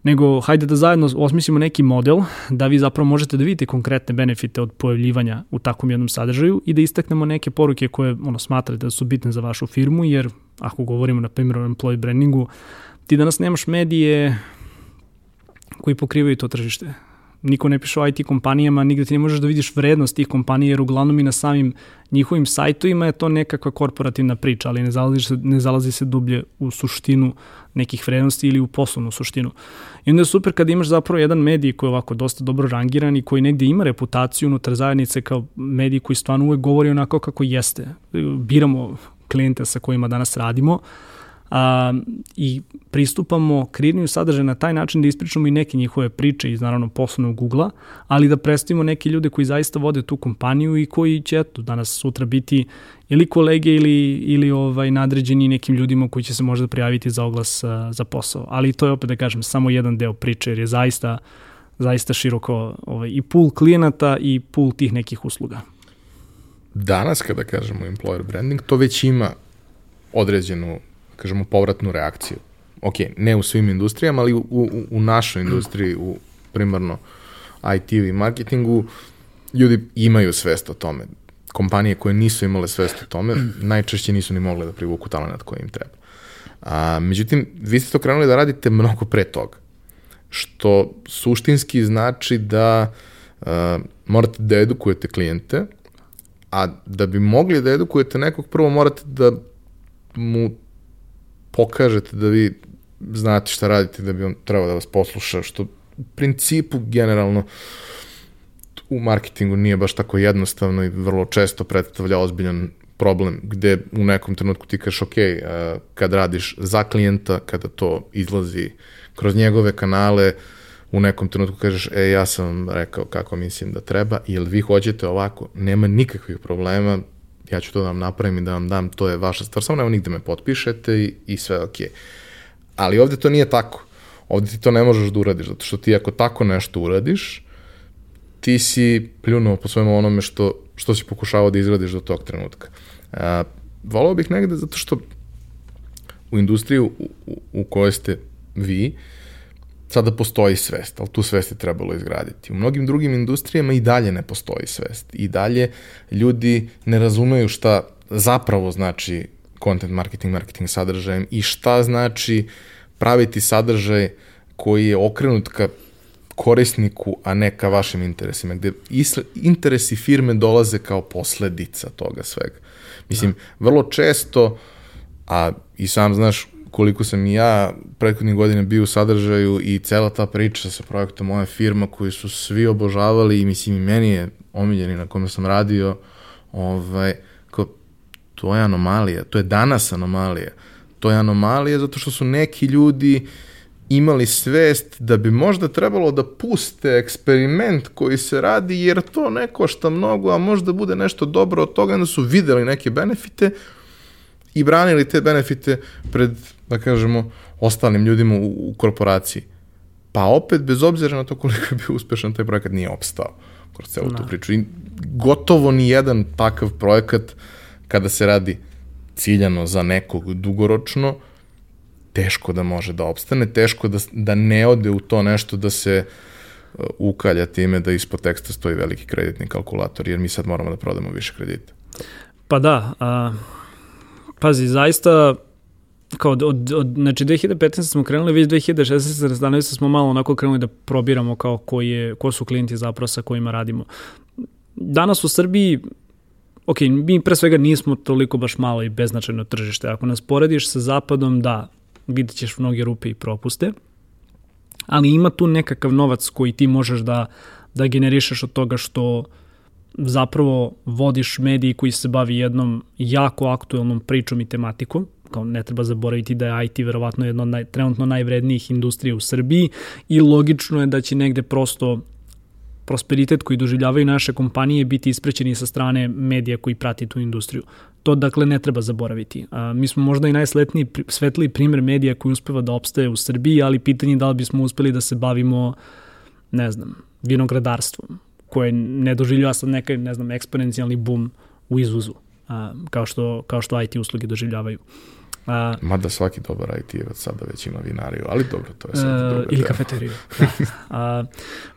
Speaker 2: nego hajde da zajedno osmislimo neki model da vi zapravo možete da vidite konkretne benefite od pojavljivanja u takvom jednom sadržaju i da istaknemo neke poruke koje ono, smatrate da su bitne za vašu firmu, jer ako govorimo na primjer o employee brandingu, ti danas nemaš medije koji pokrivaju to tržište niko ne piše o IT kompanijama, nigde ti ne možeš da vidiš vrednost tih kompanija, jer uglavnom i na samim njihovim sajtovima je to nekakva korporativna priča, ali ne zalazi se, ne zalazi se dublje u suštinu nekih vrednosti ili u poslovnu suštinu. I onda je super kada imaš zapravo jedan medij koji je ovako dosta dobro rangiran i koji negde ima reputaciju unutar zajednice kao medij koji stvarno uvek govori onako kako jeste. Biramo klijente sa kojima danas radimo, a, i pristupamo kreiranju sadržaja na taj način da ispričamo i neke njihove priče iz naravno poslovnog Google-a, ali da predstavimo neke ljude koji zaista vode tu kompaniju i koji će eto, danas sutra biti ili kolege ili, ili ovaj nadređeni nekim ljudima koji će se možda prijaviti za oglas a, za posao. Ali to je opet da kažem samo jedan deo priče jer je zaista zaista široko ovaj, i pool klijenata i pool tih nekih usluga.
Speaker 1: Danas kada kažemo employer branding, to već ima određenu kažemo, povratnu reakciju. Ok, ne u svim industrijama, ali u, u, u našoj industriji, u primarno IT i marketingu, ljudi imaju svest o tome. Kompanije koje nisu imale svest o tome, najčešće nisu ni mogle da privuku talent koji im treba. A, međutim, vi ste to krenuli da radite mnogo pre toga, što suštinski znači da a, morate da edukujete klijente, a da bi mogli da edukujete nekog, prvo morate da mu pokažete da vi znate šta radite da bi on trebao da vas posluša, što u principu generalno u marketingu nije baš tako jednostavno i vrlo često predstavlja ozbiljan problem gde u nekom trenutku ti kažeš ok, kad radiš za klijenta, kada to izlazi kroz njegove kanale, u nekom trenutku kažeš, e, ja sam vam rekao kako mislim da treba, ili vi hoćete ovako, nema nikakvih problema, ja ću to da vam napravim i da vam dam, to je vaša stvar, samo nema nigde me potpišete i, i sve. Okay. Ali ovde to nije tako. Ovde ti to ne možeš da uradiš, zato što ti ako tako nešto uradiš, ti si pljunuo po svojom onome što, što si pokušavao da izgradiš do tog trenutka. A, volao bih negde zato što u industriju u, u, u kojoj ste vi, sada postoji svest, ali tu svest je trebalo izgraditi. U mnogim drugim industrijama i dalje ne postoji svest. I dalje ljudi ne razumeju šta zapravo znači content marketing, marketing sadržajem i šta znači praviti sadržaj koji je okrenut ka korisniku, a ne ka vašim interesima, gde interesi firme dolaze kao posledica toga svega. Mislim, da. vrlo često, a i sam znaš, koliko sam i ja prethodnih godina bio u sadržaju i cela ta priča sa projektom moje firma koju su svi obožavali i mislim i meni je omiljeni na kome sam radio, ovaj, kao, to je anomalija, to je danas anomalija. To je anomalija zato što su neki ljudi imali svest da bi možda trebalo da puste eksperiment koji se radi jer to ne košta mnogo, a možda bude nešto dobro od toga, onda su videli neke benefite i branili te benefite pred da kažemo, ostalim ljudima u, u korporaciji. Pa opet, bez obzira na to koliko je bio uspešan, taj projekat nije opstao kroz celu no. tu da. priču. I gotovo ni jedan takav projekat, kada se radi ciljano za nekog dugoročno, teško da može da opstane, teško da, da ne ode u to nešto da se uh, ukalja time da ispod teksta stoji veliki kreditni kalkulator, jer mi sad moramo da prodamo više kredita.
Speaker 2: Pa da, a, pazi, zaista kao od, od, od znači 2015 smo krenuli, već 2016 razdanili smo malo onako krenuli da probiramo kao ko, je, ko su klijenti zapravo sa kojima radimo. Danas u Srbiji ok, mi pre svega nismo toliko baš malo i beznačajno tržište. Ako nas porediš sa zapadom, da, vidit ćeš mnoge rupe i propuste, ali ima tu nekakav novac koji ti možeš da, da generišeš od toga što zapravo vodiš mediji koji se bavi jednom jako aktuelnom pričom i tematikom, kao ne treba zaboraviti da je IT verovatno jedna od naj, trenutno najvrednijih industrija u Srbiji i logično je da će negde prosto prosperitet koji doživljavaju naše kompanije biti isprećeni sa strane medija koji prati tu industriju. To dakle ne treba zaboraviti. A, mi smo možda i najsletniji, svetliji primer medija koji uspeva da opstaje u Srbiji, ali pitanje je da li bismo uspeli da se bavimo, ne znam, vinogradarstvom, koje ne doživljava sad nekaj, ne znam, eksponencijalni boom u izvozu, a, kao, što, kao što IT usluge doživljavaju.
Speaker 1: A, Mada svaki dobar IT je sada već ima vinariju, ali dobro, to je sad
Speaker 2: druga Ili kafeteriju. da. A,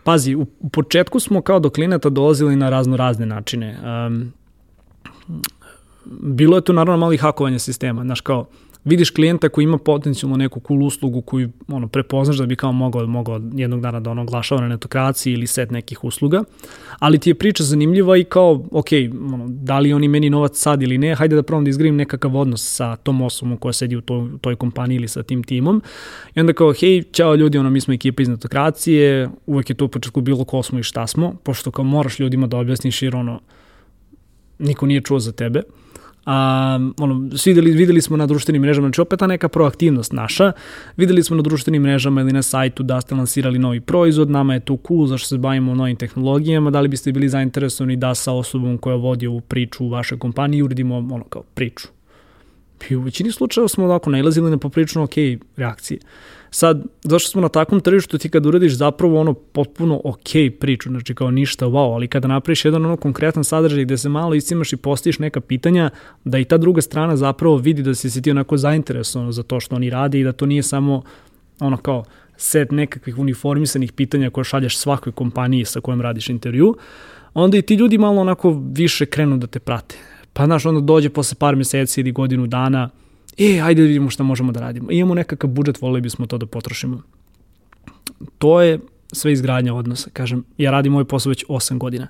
Speaker 2: pazi, u, u početku smo kao do klineta dolazili na razno razne načine. Um, bilo je tu naravno malo i hakovanje sistema, znaš kao, vidiš klijenta koji ima potencijalno neku cool uslugu koju ono, prepoznaš da bi kao mogao, mogao jednog dana da ono oglašava na netokraciji ili set nekih usluga, ali ti je priča zanimljiva i kao, ok, ono, da li oni meni novac sad ili ne, hajde da probam da izgravim nekakav odnos sa tom osobom koja sedi u toj, toj kompaniji ili sa tim timom. I onda kao, hej, čao ljudi, ono, mi smo ekipa iz netokracije, uvek je to u početku bilo ko smo i šta smo, pošto kao moraš ljudima da objasniš jer ono, niko nije čuo za tebe a, ono, videli, videli smo na društvenim mrežama, znači opet ta neka proaktivnost naša, videli smo na društvenim mrežama ili na sajtu da ste lansirali novi proizvod, nama je to cool zašto se bavimo novim tehnologijama, da li biste bili zainteresovani da sa osobom koja vodi ovu priču u vašoj kompaniji uredimo ono kao priču. I u većini slučajeva smo ovako nailazili na poprično ok reakcije. Sad, zašto smo na takvom tržištu, ti kad uradiš zapravo ono potpuno ok priču, znači kao ništa wow, ali kada napraviš jedan ono konkretan sadržaj gde se malo iscimaš i postiš neka pitanja, da i ta druga strana zapravo vidi da si se ti onako zainteresovan za to što oni rade i da to nije samo ono kao set nekakvih uniformisanih pitanja koje šalješ svakoj kompaniji sa kojom radiš intervju, onda i ti ljudi malo onako više krenu da te prate. Pa znaš, onda dođe posle par meseci ili godinu dana, e, ajde da vidimo šta možemo da radimo. Imamo nekakav budžet, volili bismo to da potrošimo. To je sve izgradnja odnosa. Kažem, ja radim ovaj posao već 8 godina.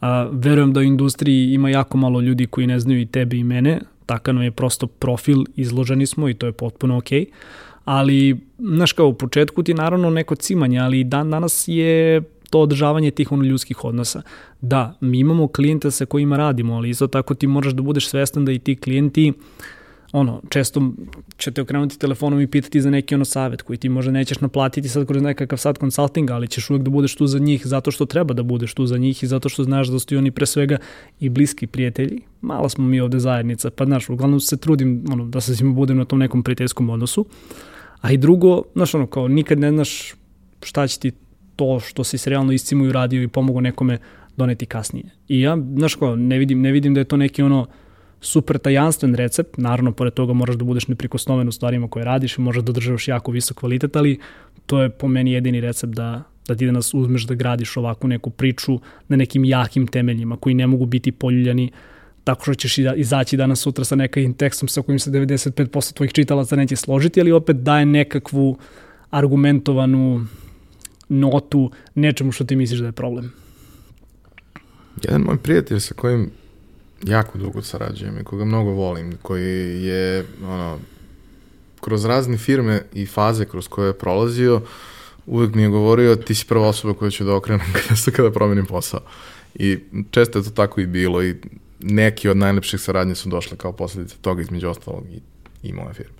Speaker 2: A, verujem da u industriji ima jako malo ljudi koji ne znaju i tebe i mene, takav nam je prosto profil, izloženi smo i to je potpuno okej. Okay. Ali, znaš kao, u početku ti naravno neko cimanje, ali dan danas je to održavanje tih ono ljudskih odnosa. Da, mi imamo klijenta sa kojima radimo, ali isto tako ti moraš da budeš svestan da i ti klijenti ono, često će te okrenuti telefonom i pitati za neki ono savet koji ti možda nećeš naplatiti sad kroz nekakav sad consulting, ali ćeš uvek da budeš tu za njih zato što treba da budeš tu za njih i zato što znaš da su oni pre svega i bliski prijatelji. Malo smo mi ovde zajednica, pa znaš, uglavnom se trudim ono, da se svima budem na tom nekom prijateljskom odnosu. A i drugo, znaš ono, kao nikad ne znaš šta će ti to što si se realno iscimo i uradio i pomogu nekome doneti kasnije. I ja, znaš kao, ne vidim, ne vidim da je to neki ono super tajanstven recept, naravno pored toga moraš da budeš neprikosnoven u stvarima koje radiš i možeš da državaš jako visok kvalitet, ali to je po meni jedini recept da, da ti da nas uzmeš da gradiš ovakvu neku priču na nekim jakim temeljima koji ne mogu biti poljuljani tako što ćeš da, izaći danas sutra sa nekim tekstom sa kojim se 95% tvojih čitalaca neće složiti, ali opet daje nekakvu argumentovanu notu nečemu što ti misliš da je problem.
Speaker 1: Jedan moj prijatelj sa kojim jako dugo sarađujem i koga mnogo volim, koji je ono, kroz razne firme i faze kroz koje je prolazio, uvek mi je govorio ti si prva osoba koja ću da okrenem kada, kada promenim posao. I često je to tako i bilo i neki od najlepših saradnje su došle kao posledice toga između ostalog i, i moja firma.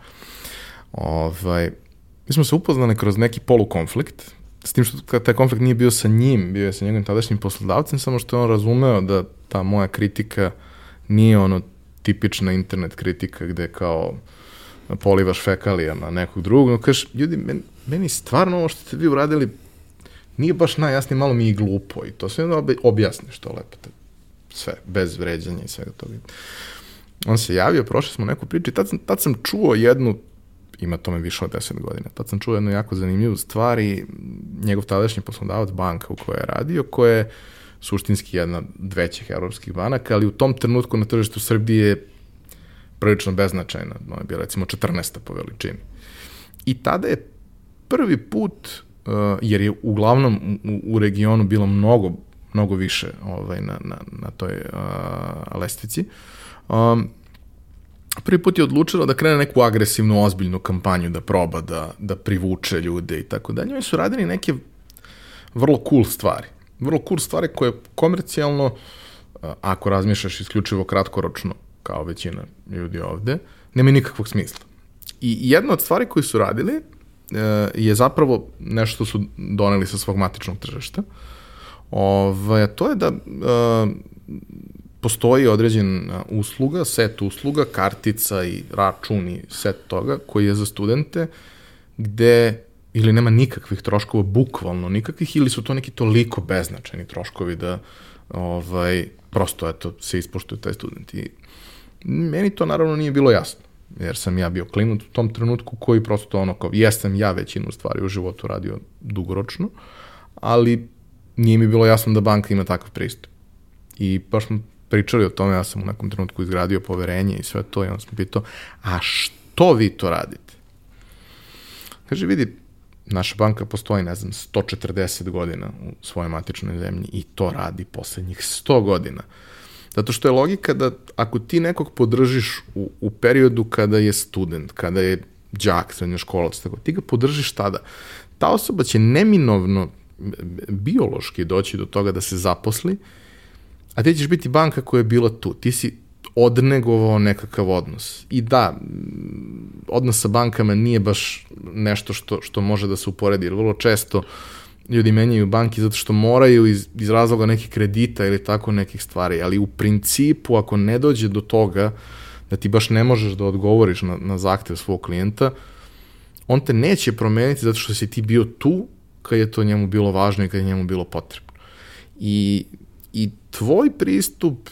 Speaker 1: Ovaj, mi smo se upoznali kroz neki polukonflikt, s tim što taj konflikt nije bio sa njim, bio je sa njegovim tadašnjim poslodavcem, samo što je on razumeo da ta moja kritika uh, nije ono tipična internet kritika gde kao polivaš fekalijama nekog drugog, no kažeš, ljudi, meni, meni stvarno ovo što ste vi uradili nije baš najjasnije, malo mi i glupo i to sve onda objasniš to lepo, te, sve, bez vređanja i svega toga. On se javio, prošli smo neku priču i tad, tad sam čuo jednu, ima tome više od 10 godina, tad sam čuo jednu jako zanimljivu stvar i njegov tadašnji poslodavac banka u kojoj je radio, koje je suštinski jedna od većih evropskih banaka, ali u tom trenutku na tržištu Srbije je prilično beznačajna. Ono je bila recimo 14. po veličini. I tada je prvi put, uh, jer je uglavnom u, u regionu bilo mnogo, mnogo više ovaj, na, na, na toj uh, lestvici, um, prvi put je odlučila da krene neku agresivnu, ozbiljnu kampanju, da proba da, da privuče ljude i tako dalje. Oni su radili neke vrlo cool stvari vrlo cool stvari koje komercijalno, ako razmišljaš isključivo kratkoročno, kao većina ljudi ovde, nema nikakvog smisla. I jedna od stvari koje su radili je zapravo nešto su doneli sa svog matičnog tržišta. Ovaj, to je da uh, postoji određen usluga, set usluga, kartica i račun i set toga koji je za studente gde ili nema nikakvih troškova, bukvalno nikakvih, ili su to neki toliko beznačajni troškovi da ovaj, prosto eto, se ispoštuju taj student. I meni to naravno nije bilo jasno, jer sam ja bio klinut u tom trenutku koji prosto ono kao, jesam ja većinu stvari u životu radio dugoročno, ali nije mi bilo jasno da banka ima takav pristup. I baš smo pričali o tome, ja sam u nekom trenutku izgradio poverenje i sve to i on sam pitao, a što vi to radite? Kaže, vidi, naša banka postoji, ne znam, 140 godina u svojoj matičnoj zemlji i to radi poslednjih 100 godina. Zato što je logika da ako ti nekog podržiš u, u periodu kada je student, kada je džak, srednjoškolac, tako, ti ga podržiš tada. Ta osoba će neminovno biološki doći do toga da se zaposli, a ti ćeš biti banka koja je bila tu. Ti si odnegovao nekakav odnos. I da, odnos sa bankama nije baš nešto što, što može da se uporedi, jer vrlo često ljudi menjaju banki zato što moraju iz, iz razloga nekih kredita ili tako nekih stvari, ali u principu ako ne dođe do toga da ti baš ne možeš da odgovoriš na, na zahtev svog klijenta, on te neće promeniti zato što si ti bio tu kad je to njemu bilo važno i kad je njemu bilo potrebno. I, i tvoj pristup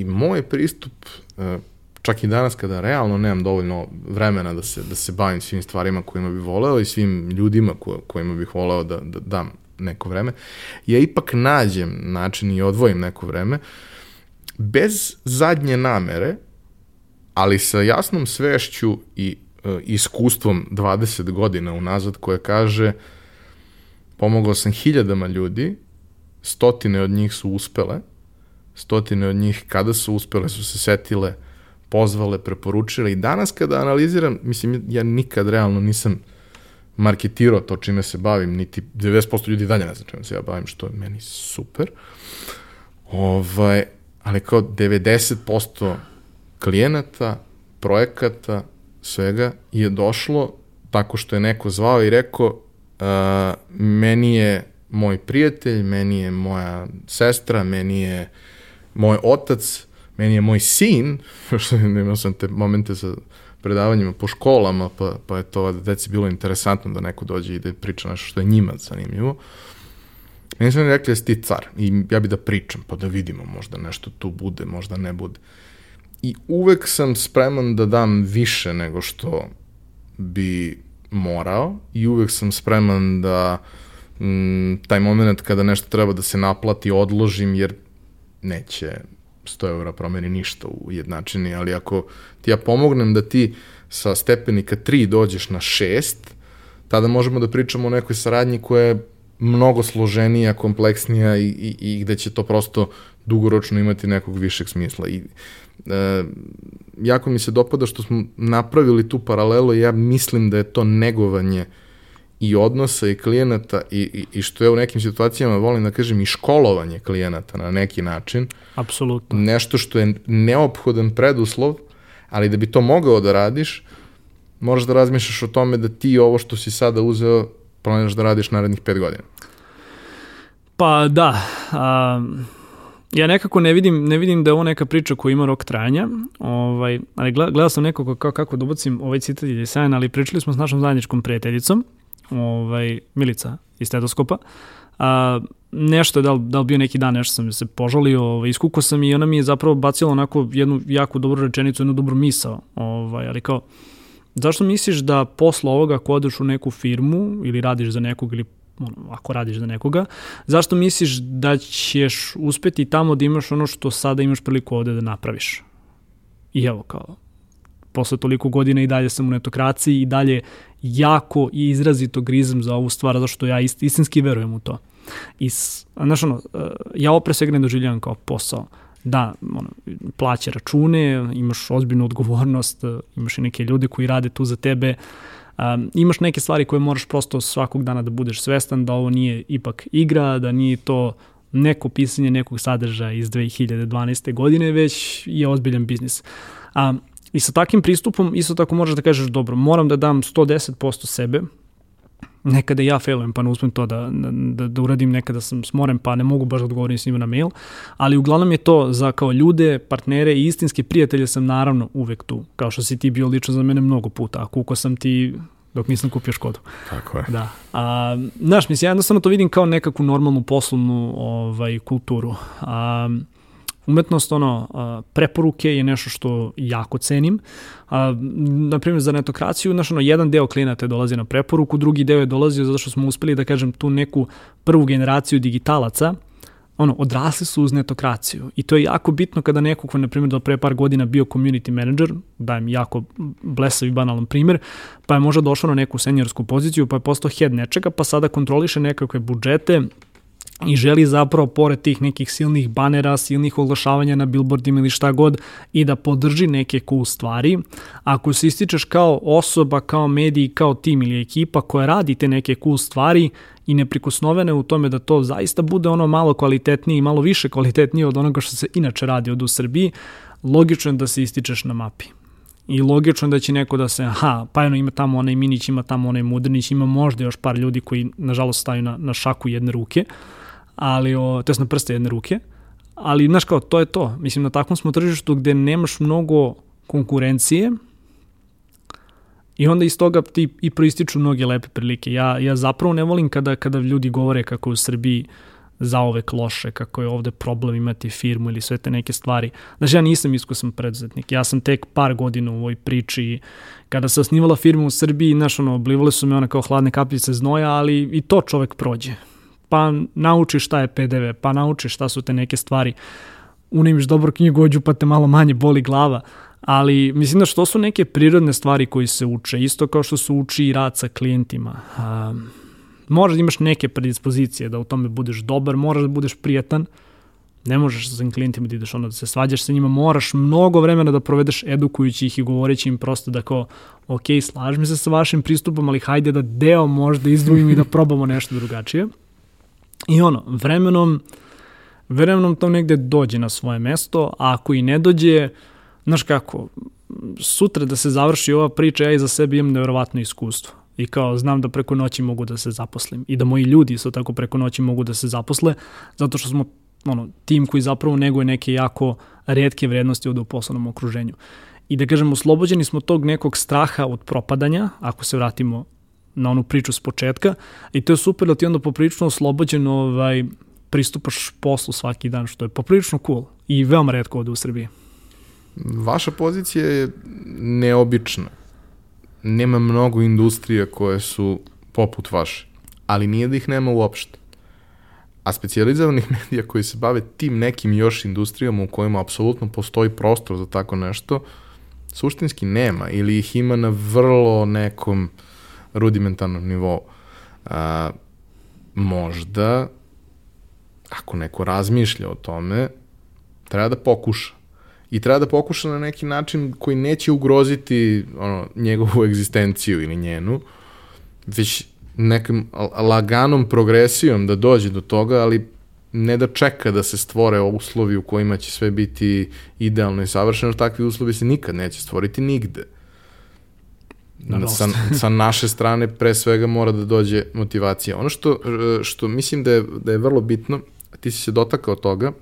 Speaker 1: i moj pristup, e, čak i danas kada realno nemam dovoljno vremena da se, da se bavim svim stvarima kojima bih voleo i svim ljudima ko, kojima bih voleo da, da dam neko vreme, ja ipak nađem način i odvojim neko vreme bez zadnje namere, ali sa jasnom svešću i e, iskustvom 20 godina unazad koje kaže pomogao sam hiljadama ljudi, stotine od njih su uspele, stotine od njih kada su uspele su se setile, pozvale, preporučile i danas kada analiziram, mislim, ja nikad realno nisam marketirao to čime se bavim, niti 90% ljudi dalje ne zna čime se ja bavim, što je meni super. Ovaj, ali kao 90% klijenata, projekata, svega je došlo tako što je neko zvao i rekao uh, meni je moj prijatelj, meni je moja sestra, meni je uh, moj otac, meni je moj sin, što imao sam te momente sa predavanjima po školama, pa, pa je to deci bilo interesantno da neko dođe i da priča nešto što je njima zanimljivo. Meni su mi rekli da si ti car i ja bi da pričam, pa da vidimo, možda nešto tu bude, možda ne bude. I uvek sam spreman da dam više nego što bi morao i uvek sam spreman da m, taj moment kada nešto treba da se naplati odložim, jer neće 100 eura promeni ništa u jednačini, ali ako ti ja pomognem da ti sa stepenika 3 dođeš na 6, tada možemo da pričamo o nekoj saradnji koja je mnogo složenija, kompleksnija i, i, i gde će to prosto dugoročno imati nekog višeg smisla. I, e, jako mi se dopada što smo napravili tu paralelu i ja mislim da je to negovanje uh, i odnosa i klijenata i, i, i što je u nekim situacijama volim da kažem i školovanje klijenata na neki način.
Speaker 2: Apsolutno.
Speaker 1: Nešto što je neophodan preduslov, ali da bi to mogao da radiš, moraš da razmišljaš o tome da ti ovo što si sada uzeo planiraš da radiš narednih pet godina.
Speaker 2: Pa da, a, ja nekako ne vidim, ne vidim da je ovo neka priča koja ima rok trajanja, ovaj, ali gledao sam nekako kako, kako da ubacim ovaj citat je sjajan, ali pričali smo s našom zajedničkom prijateljicom, ovaj, Milica iz stetoskopa. A, nešto, da li, da li bio neki dan, nešto sam se požalio, ovaj, iskuko sam i ona mi je zapravo bacila onako jednu jako dobru rečenicu, jednu dobru misao, ovaj, ali kao, zašto misliš da posle ovoga ako odeš u neku firmu ili radiš za nekog ili ono, ako radiš za nekoga, zašto misliš da ćeš uspeti tamo da imaš ono što sada imaš priliku ovde da napraviš? I evo kao, posle toliko godina i dalje sam u netokraciji i dalje jako i izrazito grizem za ovu stvar, zato što ja ist, istinski verujem u to. I, znaš, ono, e, ja ovo pre svega ne doživljam kao posao. Da, ono, plaće račune, imaš ozbiljnu odgovornost, e, imaš i neke ljude koji rade tu za tebe, um, imaš neke stvari koje moraš prosto svakog dana da budeš svestan da ovo nije ipak igra, da nije to neko pisanje nekog sadržaja iz 2012. godine, već je ozbiljan biznis. Um, I sa takim pristupom isto tako možeš da kažeš, dobro, moram da dam 110% sebe, nekada ja failujem pa ne uspem to da, da, da uradim, nekada sam smoren pa ne mogu baš da odgovorim s njima na mail, ali uglavnom je to za kao ljude, partnere i istinske prijatelje sam naravno uvek tu, kao što si ti bio lično za mene mnogo puta, a kuko sam ti dok nisam kupio Škodu.
Speaker 1: Tako je.
Speaker 2: Da. A, znaš, mislim, ja jednostavno to vidim kao nekakvu normalnu poslovnu ovaj, kulturu. A, umetnost, ono, preporuke je nešto što jako cenim. A, na primjer, za netokraciju, znaš, ono, jedan deo klijenata je dolazi na preporuku, drugi deo je dolazio zato što smo uspeli, da kažem, tu neku prvu generaciju digitalaca, ono, odrasli su uz netokraciju. I to je jako bitno kada neko ko, na primjer, do pre par godina bio community manager, dajem jako blesav i banalan primjer, pa je možda došao na neku seniorsku poziciju, pa je postao head nečega, pa sada kontroliše nekakve budžete, i želi zapravo pored tih nekih silnih banera, silnih oglašavanja na billboardima ili šta god i da podrži neke cool stvari. Ako se ističeš kao osoba, kao medij, kao tim ili ekipa koja radi te neke cool stvari i neprikosnovene u tome da to zaista bude ono malo kvalitetnije i malo više kvalitetnije od onoga što se inače radi od u Srbiji, logično je da se ističeš na mapi. I logično da će neko da se, aha, pa eno ima tamo onaj Minić, ima tamo onaj Mudrnić, ima možda još par ljudi koji nažalost staju na, na šaku jedne ruke, ali o, to je na prste jedne ruke, ali znaš kao, to je to. Mislim, na takvom smo tržištu gde nemaš mnogo konkurencije i onda iz toga ti i proističu mnoge lepe prilike. Ja, ja zapravo ne volim kada, kada ljudi govore kako u Srbiji zaovek loše, kako je ovde problem imati firmu ili sve te neke stvari. Znači, ja nisam iskusan preduzetnik. Ja sam tek par godina u ovoj priči. Kada se osnivala firma u Srbiji, znaš, ono, oblivale su me ona kao hladne kapljice znoja, ali i to čovek prođe pa naučiš šta je PDV, pa naučiš šta su te neke stvari, unimiš dobro knjigođu pa te malo manje boli glava, ali mislim da što su neke prirodne stvari koji se uče, isto kao što se uči i rad sa klijentima. Um, moraš da imaš neke predispozicije da u tome budeš dobar, moraš da budeš prijetan, ne možeš sa klijentima da ideš ono da se svađaš sa njima, moraš mnogo vremena da provedeš edukujući ih i govoreći im prosto da kao, ok, slažem se sa vašim pristupom, ali hajde da deo možda izdvojim i da probamo nešto drugačije. I ono, vremenom, vremenom to negde dođe na svoje mesto, a ako i ne dođe, znaš kako, sutra da se završi ova priča, ja i za sebe imam nevjerovatno iskustvo. I kao, znam da preko noći mogu da se zaposlim. I da moji ljudi isto tako preko noći mogu da se zaposle, zato što smo ono, tim koji zapravo neguje neke jako redke vrednosti ovde u poslovnom okruženju. I da kažem, oslobođeni smo tog nekog straha od propadanja, ako se vratimo na onu priču s početka i to je super da ti onda poprilično oslobođeno ovaj, pristupaš poslu svaki dan, što je poprilično cool i veoma redko ovde u Srbiji.
Speaker 1: Vaša pozicija je neobična. Nema mnogo industrija koje su poput vaše, ali nije da ih nema uopšte. A specializovanih medija koji se bave tim nekim još industrijama u kojima apsolutno postoji prostor za tako nešto, suštinski nema ili ih ima na vrlo nekom uh, rudimentarnom nivou. A, možda, ako neko razmišlja o tome, treba da pokuša. I treba da pokuša na neki način koji neće ugroziti ono, njegovu egzistenciju ili njenu, već nekim laganom progresijom da dođe do toga, ali ne da čeka da se stvore uslovi u kojima će sve biti idealno i savršeno, takvi uslovi se nikad neće stvoriti nigde. Sa, sa naše strane pre svega mora da dođe motivacija. Ono što, što mislim da je, da je vrlo bitno, ti si se dotakao toga,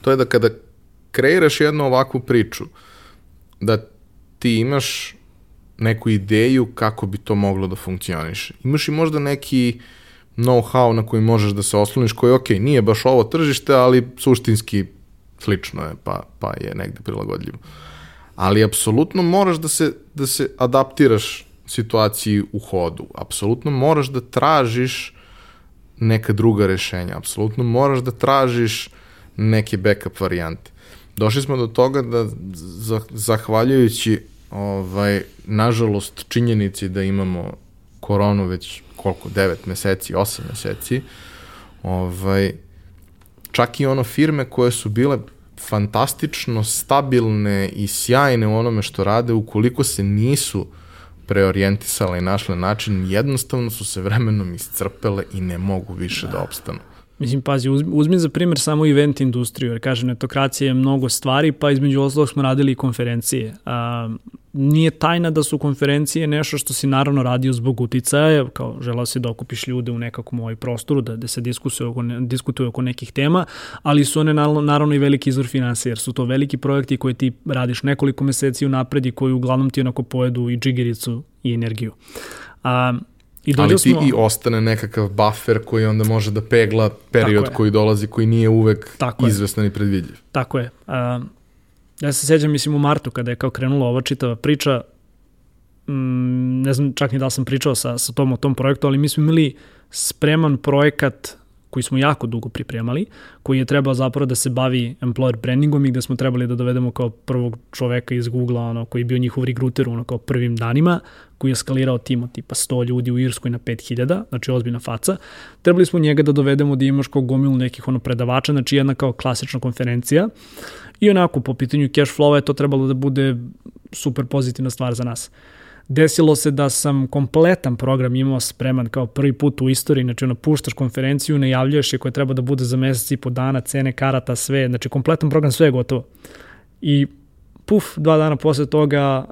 Speaker 1: to je da kada kreiraš jednu ovakvu priču, da ti imaš neku ideju kako bi to moglo da funkcioniše. Imaš i možda neki know-how na koji možeš da se osloniš, koji, ok, nije baš ovo tržište, ali suštinski slično je, pa, pa je negde prilagodljivo. Uh, ali apsolutno moraš da se, da se adaptiraš situaciji u hodu. Apsolutno moraš da tražiš neka druga rešenja. Apsolutno moraš da tražiš neke backup varijante. Došli smo do toga da zahvaljujući ovaj, nažalost činjenici da imamo koronu već koliko, 9 meseci, 8 meseci, ovaj, čak i ono firme koje su bile fantastično stabilne i sjajne u onome što rade, ukoliko se nisu preorijentisale i našle način, jednostavno su se vremenom iscrpele i ne mogu više da, da opstanu.
Speaker 2: Mislim, pazi, uzmi, uzmi za primjer samo event industriju, jer kažem, netokracija je mnogo stvari, pa između ostalog smo radili i konferencije. A, nije tajna da su konferencije nešto što si naravno radio zbog uticaja, kao želao si da okupiš ljude u nekakvom ovaj prostoru, da, da se diskutuje oko, diskutuje oko nekih tema, ali su one naravno, i veliki izvor financija, jer su to veliki projekti koje ti radiš nekoliko meseci u napredi koji uglavnom ti onako pojedu i džigericu i energiju. A,
Speaker 1: I Ali ti smo... i ostane nekakav buffer koji onda može da pegla period koji dolazi, koji nije uvek Tako izvestan je. i predvidljiv.
Speaker 2: Tako je. Uh, ja se sjećam, mislim, u martu kada je kao krenula ova čitava priča, mm, ne znam čak ni da li sam pričao sa, sa tom o tom projektu, ali mi smo imali spreman projekat koji smo jako dugo pripremali, koji je trebao zapravo da se bavi employer brandingom i gde smo trebali da dovedemo kao prvog čoveka iz Google-a, ono, koji je bio njihov recruiter ono, kao prvim danima, koji je skalirao tim od tipa 100 ljudi u Irskoj na 5000, znači ozbiljna faca. Trebali smo njega da dovedemo da imaš kao gomilu nekih ono predavača, znači jedna kao klasična konferencija. I onako, po pitanju cash flow je to trebalo da bude super pozitivna stvar za nas desilo se da sam kompletan program imao spreman kao prvi put u istoriji, znači ono puštaš konferenciju, najavljuješ je koja treba da bude za mesec i po dana, cene karata, sve, znači kompletan program, sve je gotovo. I puf, dva dana posle toga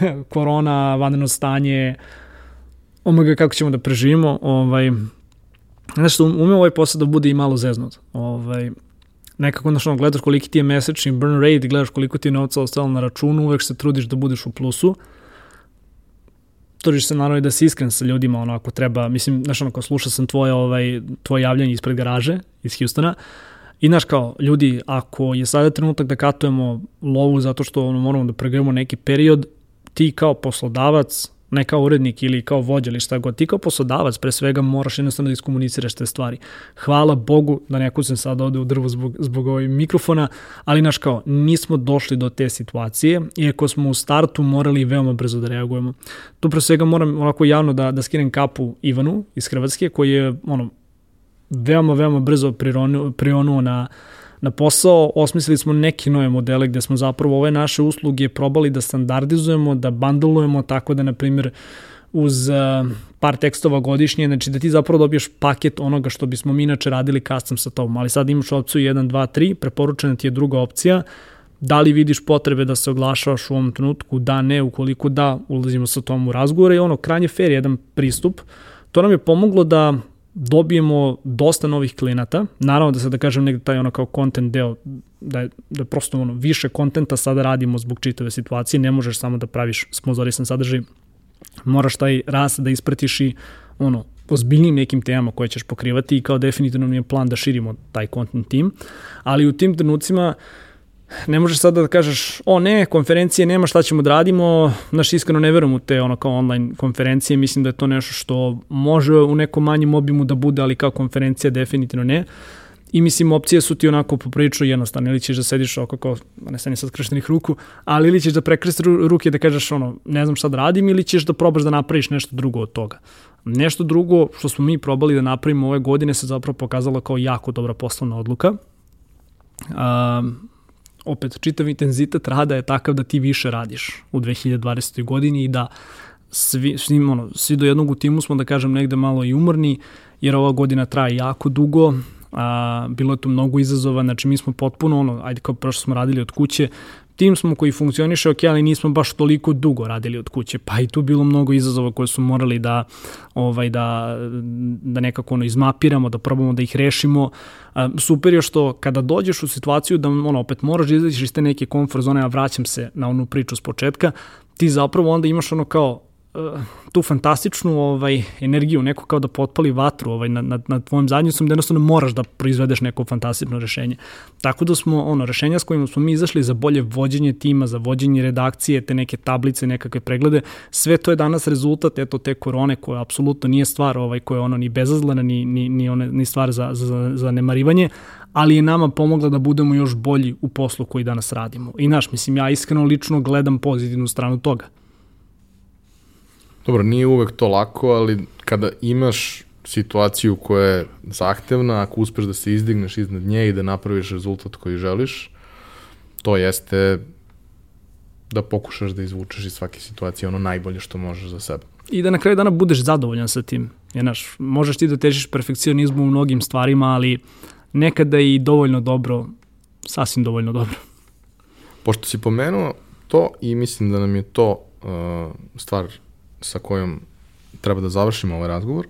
Speaker 2: korona, vanredno stanje, omega kako ćemo da preživimo, ovaj, znaš što umeo ovaj posao da bude i malo zeznut. Ovaj, nekako znaš, ono, gledaš koliki ti je mesečni burn rate, gledaš koliko ti je novca ostalo na računu, uvek se trudiš da budeš u plusu, trudiš se naravno da si iskren sa ljudima, ono, ako treba, mislim, znaš, ako slušao sam tvoje, ovaj, tvoje javljanje ispred garaže iz Hustona, I znaš kao, ljudi, ako je sada trenutak da katujemo lovu zato što ono, moramo da pregremo neki period, ti kao poslodavac ne kao urednik ili kao vođa ili šta god, ti kao poslodavac pre svega moraš jednostavno da iskomuniciraš te stvari. Hvala Bogu da neko sam sad ovde u drvu zbog, zbog ovih mikrofona, ali naš kao, nismo došli do te situacije, iako smo u startu morali veoma brzo da reagujemo. Tu pre svega moram onako javno da, da skinem kapu Ivanu iz Hrvatske, koji je ono, veoma, veoma brzo prionuo na na posao, osmislili smo neke nove modele gde smo zapravo ove naše usluge probali da standardizujemo, da bandlujemo tako da, na primjer, uz uh, par tekstova godišnje, znači da ti zapravo dobiješ paket onoga što bismo mi inače radili custom sa tobom, ali sad imaš opciju 1, 2, 3, preporučena ti je druga opcija, da li vidiš potrebe da se oglašavaš u ovom trenutku, da ne, ukoliko da, ulazimo sa tom u razgovore. I ono, krajnje fair jedan pristup, to nam je pomoglo da dobijemo dosta novih klijenata. Naravno da se da kažem negde taj ono kao content deo da je, da je prosto ono više kontenta sada radimo zbog čitave situacije, ne možeš samo da praviš sponzorisan sadržaj, moraš taj rast da ispratiš i ono ozbiljnim nekim temama koje ćeš pokrivati i kao definitivno mi je plan da širimo taj content tim, ali u tim trenucima uh, ne možeš sada da kažeš, o ne, konferencije nema, šta ćemo da radimo, znaš, iskreno ne verujem u te ono kao online konferencije, mislim da je to nešto što može u nekom manjem obimu da bude, ali kao konferencija definitivno ne. I mislim, opcije su ti onako poprilično jednostavne, ili ćeš da sediš oko kao, ne stani sad krštenih ruku, ali ili ćeš da prekrstiš ruke da kažeš ono, ne znam šta da radim, ili ćeš da probaš da napraviš nešto drugo od toga. Nešto drugo što smo mi probali da napravimo ove godine se zapravo pokazalo kao jako dobra poslovna odluka. Um, opet, čitav intenzitet rada je takav da ti više radiš u 2020. godini i da svi, svi, ono, svi do jednog u timu smo, da kažem, negde malo i umorni, jer ova godina traje jako dugo, a, bilo je tu mnogo izazova, znači mi smo potpuno, ono, ajde kao prvo što smo radili od kuće, tim smo koji funkcioniše ok, ali nismo baš toliko dugo radili od kuće, pa i tu bilo mnogo izazova koje su morali da, ovaj, da, da nekako ono, izmapiramo, da probamo da ih rešimo. Super je što kada dođeš u situaciju da ono, opet moraš da izađeš iz te neke komfort zone, a vraćam se na onu priču s početka, ti zapravo onda imaš ono kao tu fantastičnu ovaj energiju, neko kao da potpali vatru ovaj, nad, nad, nad tvojim zadnjicom, da jednostavno moraš da proizvedeš neko fantastično rešenje. Tako da smo, ono, rešenja s kojima smo mi izašli za bolje vođenje tima, za vođenje redakcije, te neke tablice, nekakve preglede, sve to je danas rezultat eto te korone koja apsolutno nije stvar ovaj, koja je ono ni bezazlena, ni, ni, ni, one, ni stvar za, za, za nemarivanje, ali je nama pomogla da budemo još bolji u poslu koji danas radimo. I naš, mislim, ja iskreno lično gledam pozitivnu stranu toga.
Speaker 1: Dobro, nije uvek to lako, ali kada imaš situaciju koja je zahtevna, ako uspeš da se izdigneš iznad nje i da napraviš rezultat koji želiš, to jeste da pokušaš da izvučeš iz svake situacije ono najbolje što možeš za sebe.
Speaker 2: I da na kraju dana budeš zadovoljan sa tim. Jer, znaš, možeš ti da težiš perfekcionizmu u mnogim stvarima, ali nekada i dovoljno dobro, sasvim dovoljno dobro.
Speaker 1: Pošto si pomenuo to i mislim da nam je to uh, stvar sa kojom treba da završimo ovaj razgovor,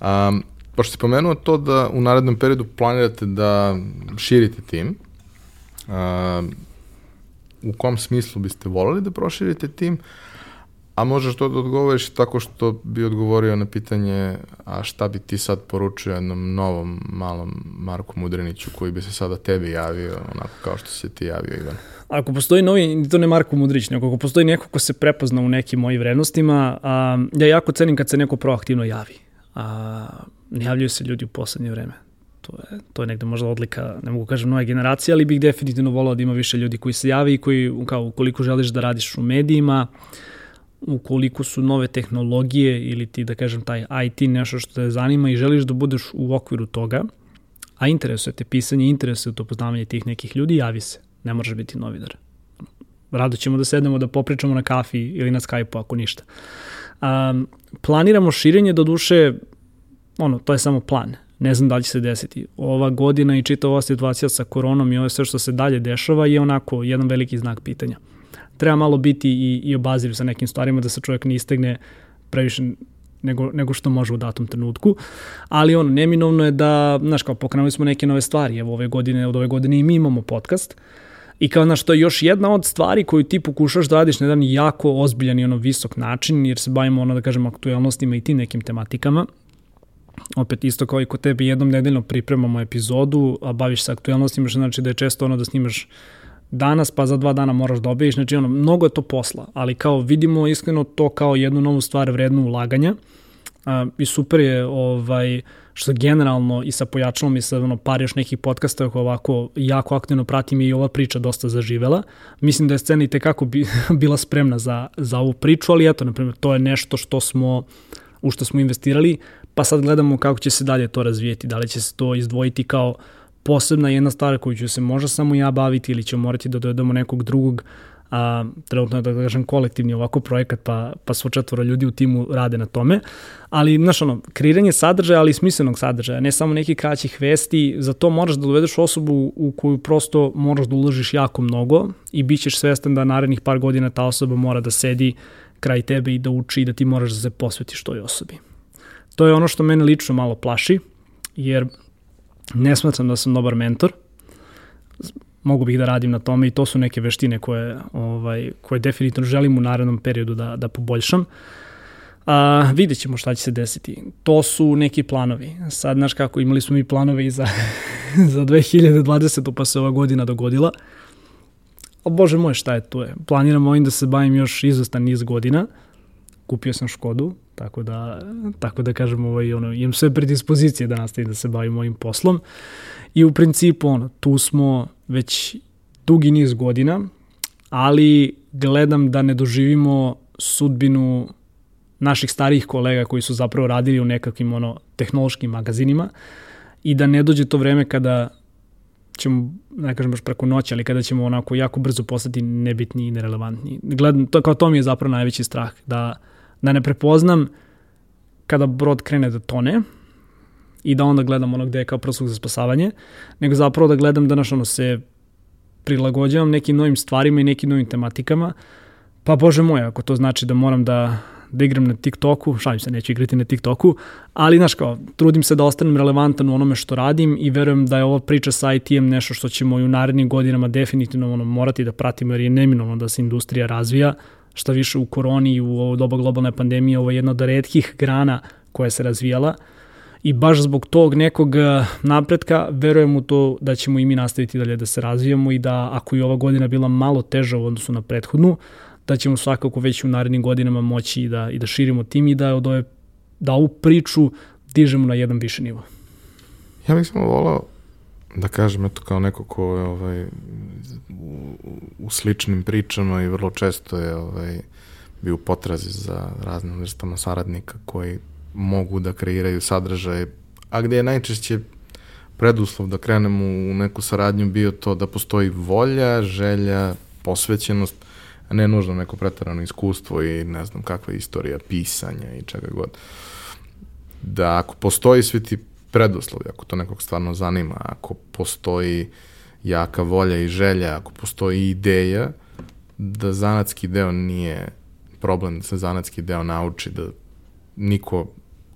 Speaker 1: um, pošto si pomenuo to da u narednom periodu planirate da širite tim, uh, u kom smislu biste volili da proširite tim, a možeš to da odgovoriš tako što bi odgovorio na pitanje a šta bi ti sad poručio jednom novom malom Marku Mudriniću koji bi se sada tebi javio onako kao što se ti javio Ivan.
Speaker 2: Ako postoji novi, to ne Marko Mudrić, nego ako postoji neko ko se prepozna u nekim mojim vrednostima, a, ja jako cenim kad se neko proaktivno javi. A, ne javljaju se ljudi u poslednje vreme. To je, to je negde možda odlika, ne mogu kažem nove generacije, ali bih definitivno volao da ima više ljudi koji se javi i koji, kao, ukoliko želiš da radiš u medijima, ukoliko su nove tehnologije ili ti, da kažem, taj IT nešto što te zanima i želiš da budeš u okviru toga, a interesuje te pisanje, interesuje to poznavanje tih nekih ljudi, javi se. Ne moraš biti novinar. Rado ćemo da sednemo da popričamo na kafi ili na Skype-u ako ništa. Um, planiramo širenje, do duše, ono, to je samo plan ne znam da li će se desiti. Ova godina i čita ova situacija sa koronom i ovo sve što se dalje dešava je onako jedan veliki znak pitanja. Treba malo biti i, i obazir sa nekim stvarima da se čovjek ne istegne previše nego, nego što može u datom trenutku. Ali ono, neminovno je da, znaš, kao pokrenuli smo neke nove stvari. Evo ove godine, od ove godine i mi imamo podcast. I kao, znaš, to je još jedna od stvari koju ti pokušaš da radiš na jedan jako ozbiljan i ono visok način, jer se bavimo, ono, da kažemo, aktualnostima i tim nekim tematikama opet isto kao i kod tebe jednom nedeljno pripremamo epizodu, a baviš se aktualnostima, što znači da je često ono da snimaš danas, pa za dva dana moraš da objaviš, znači ono, mnogo je to posla, ali kao vidimo iskreno to kao jednu novu stvar vrednu ulaganja a, i super je ovaj, što generalno i sa pojačalom i sa ono, par još nekih podcasta koje ovako jako aktivno pratim i ova priča dosta zaživela. Mislim da je scena i tekako bi, bila spremna za, za ovu priču, ali eto, na primjer, to je nešto što smo u što smo investirali, pa sad gledamo kako će se dalje to razvijeti, da li će se to izdvojiti kao posebna jedna stvar koju ću se možda samo ja baviti ili ćemo morati da dovedemo nekog drugog a, trenutno je da kažem kolektivni ovako projekat, pa, pa svo četvora ljudi u timu rade na tome, ali znaš ono, kreiranje sadržaja, ali smislenog sadržaja, ne samo nekih kraćih vesti, za to moraš da dovedeš osobu u koju prosto moraš da uložiš jako mnogo i bit ćeš svestan da narednih par godina ta osoba mora da sedi kraj tebe i da uči i da ti moraš da se posvetiš toj osobi. To je ono što mene lično malo plaši, jer ne smatram da sam dobar mentor, mogu bih da radim na tome i to su neke veštine koje, ovaj, koje definitivno želim u narednom periodu da, da poboljšam. A, vidjet ćemo šta će se desiti. To su neki planovi. Sad, znaš kako, imali smo mi planove i za, za 2020. pa se ova godina dogodila. O bože moj, šta je to je? Planiram ovim da se bavim još izvestan niz godina. Kupio sam Škodu, tako da, tako da kažem, ovaj, ono, imam sve predispozicije da nastavim da se bavim ovim poslom. I u principu, ono, tu smo već dugi niz godina, ali gledam da ne doživimo sudbinu naših starijih kolega koji su zapravo radili u nekakvim ono, tehnološkim magazinima i da ne dođe to vreme kada ćemo, ne kažem baš preko noći, ali kada ćemo onako jako brzo postati nebitni i nerelevantni. Gledam, to, kao to mi je zapravo najveći strah, da, da ne prepoznam kada brod krene da tone i da onda gledam ono gde je kao proslug za spasavanje, nego zapravo da gledam da naš ono se prilagođavam nekim novim stvarima i nekim novim tematikama, pa bože moj, ako to znači da moram da da igram na TikToku, šalim se, neću igrati na TikToku, ali, znaš, kao, trudim se da ostanem relevantan u onome što radim i verujem da je ova priča sa IT-em nešto što ćemo i u narednim godinama definitivno ono, morati da pratimo, jer je neminovno da se industrija razvija, šta više u koroni i u ovo doba globalne pandemije, ovo je jedna od redkih grana koja se razvijala i baš zbog tog nekog eh, napretka verujem u to da ćemo i mi nastaviti dalje da se razvijamo i da ako je ova godina bila malo teža u odnosu na prethodnu, da ćemo svakako već u narednim godinama moći i da, i da širimo tim i da, od ove, da ovu priču dižemo na jedan više nivo.
Speaker 1: Ja bih samo volao da kažem, eto kao neko ko je ovaj, u, u sličnim pričama i vrlo često je ovaj, bio u potrazi za raznim vrstama saradnika koji mogu da kreiraju sadržaje, a gde je najčešće preduslov da krenemo u neku saradnju bio to da postoji volja, želja, posvećenost, a ne nužno neko pretarano iskustvo i ne znam kakva istorija pisanja i čega god. Da ako postoji svi ti preduslovi, ako to nekog stvarno zanima, ako postoji jaka volja i želja, ako postoji ideja, da zanatski deo nije problem da se zanatski deo nauči, da niko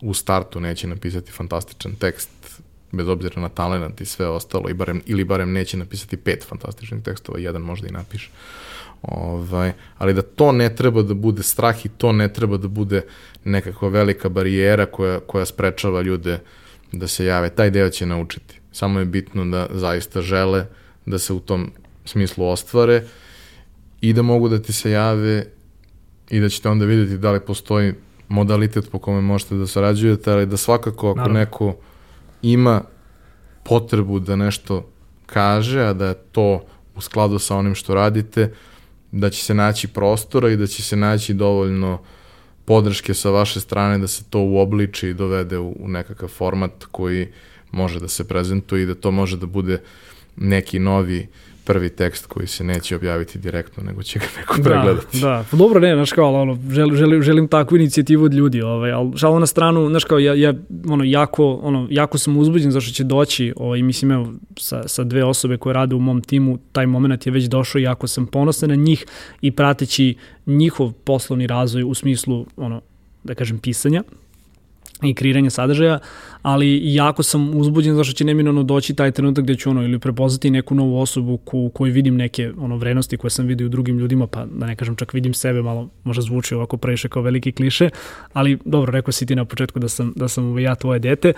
Speaker 1: u startu neće napisati fantastičan tekst bez obzira na talent i sve ostalo, i barem, ili barem neće napisati pet fantastičnih tekstova, jedan možda i napiše. Ovaj, ali da to ne treba da bude strah i to ne treba da bude nekakva velika barijera koja, koja sprečava ljude da se jave. Taj deo će naučiti. Samo je bitno da zaista žele da se u tom smislu ostvare i da mogu da ti se jave i da ćete onda videti da li postoji modalitet po kome možete da sarađujete, ali da svakako ako Naravno. neko ima potrebu da nešto kaže, a da je to u skladu sa onim što radite, da će se naći prostora i da će se naći dovoljno podrške sa vaše strane da se to uobliči i dovede u, u nekakav format koji može da se prezentuje i da to može da bude neki novi uh, prvi tekst koji se neće objaviti direktno, nego će ga neko da, pregledati.
Speaker 2: Da, pa dobro, ne, znaš kao, ono, želim, želim, želim takvu inicijativu od ljudi, ovaj, ali šalo na stranu, znaš kao, ja, ja ono, jako, ono, jako sam uzbuđen zašto će doći, ovaj, mislim, evo, sa, sa dve osobe koje rade u mom timu, taj moment je već došao i jako sam ponosan na njih i prateći njihov poslovni razvoj u smislu, ono, da kažem, pisanja, i kreiranje sadržaja, ali jako sam uzbuđen zašto će neminovno doći taj trenutak gde ću ono ili prepoznati neku novu osobu ku, koju vidim neke ono vrednosti koje sam vidio u drugim ljudima, pa da ne kažem čak vidim sebe, malo možda zvuči ovako previše kao veliki kliše, ali dobro, rekao si ti na početku da sam, da sam ja tvoje dete,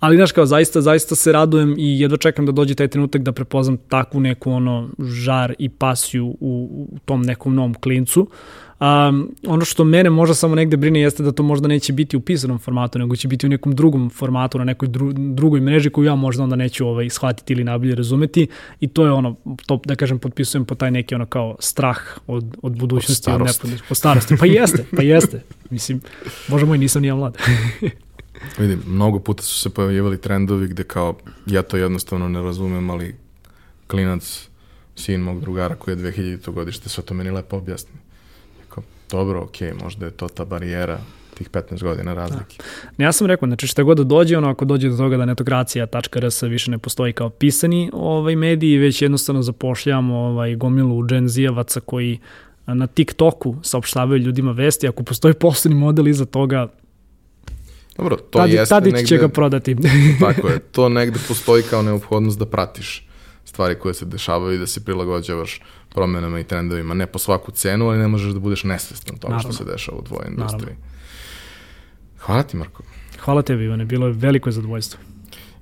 Speaker 2: Ali, znaš, kao, zaista, zaista se radujem i jedva čekam da dođe taj trenutak da prepoznam takvu neku, ono, žar i pasiju u, u tom nekom novom klincu. Uh, Um, ono što mene možda samo negde brine jeste da to možda neće biti u pisanom formatu, nego će biti u nekom drugom formatu, na nekoj dru, drugoj mreži koju ja možda onda neću ovaj, shvatiti ili najbolje razumeti i to je ono, to da kažem, potpisujem po taj neki ono kao strah od, od budućnosti, od, od, od starosti. Pa jeste, pa jeste. Mislim, bože moj, nisam nija mlad.
Speaker 1: Vidim, mnogo puta su se pojavljivali trendovi gde kao, ja to jednostavno ne razumem, ali klinac, sin mog drugara koji je 2000. godište, sve to meni lepo objasni dobro, ok, možda je to ta barijera tih 15 godina razlike.
Speaker 2: Da. Ja sam rekao, znači šta god da dođe, ono ako dođe do toga da netokracija.rs više ne postoji kao pisani ovaj mediji, već jednostavno zapošljamo ovaj, gomilu dženzijevaca koji na TikToku saopštavaju ljudima vesti, ako postoji poslovni model iza toga,
Speaker 1: Dobro, to tad, jeste
Speaker 2: Tadić
Speaker 1: negde...
Speaker 2: će ga prodati.
Speaker 1: tako je, to negde postoji kao neophodnost da pratiš stvari koje se dešavaju i da se prilagođavaš promenama i trendovima, ne po svaku cenu, ali ne možeš da budeš nesvestan toga Naravno. što se dešava u tvojoj industriji. Naravno. Hvala ti, Marko.
Speaker 2: Hvala tebi, Ivane, bilo je veliko zadovoljstvo.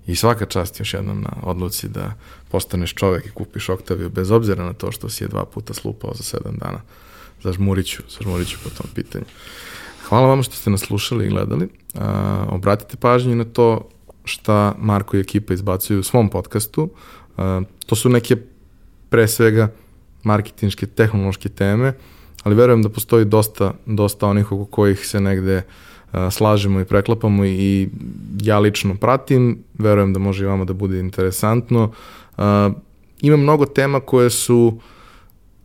Speaker 1: I svaka čast još jednom na odluci da postaneš čovek i kupiš Oktaviju, bez obzira na to što si je dva puta slupao za sedam dana. Zažmuriću, zažmuriću po tom pitanju. Hvala vam što ste nas slušali i gledali. A, obratite pažnju na to šta Marko i ekipa izbacuju u svom podcastu. To su neke pre svega marketinške, tehnološke teme, ali verujem da postoji dosta, dosta onih oko kojih se negde uh, slažemo i preklapamo i, ja lično pratim, verujem da može i vama da bude interesantno. Uh, ima mnogo tema koje su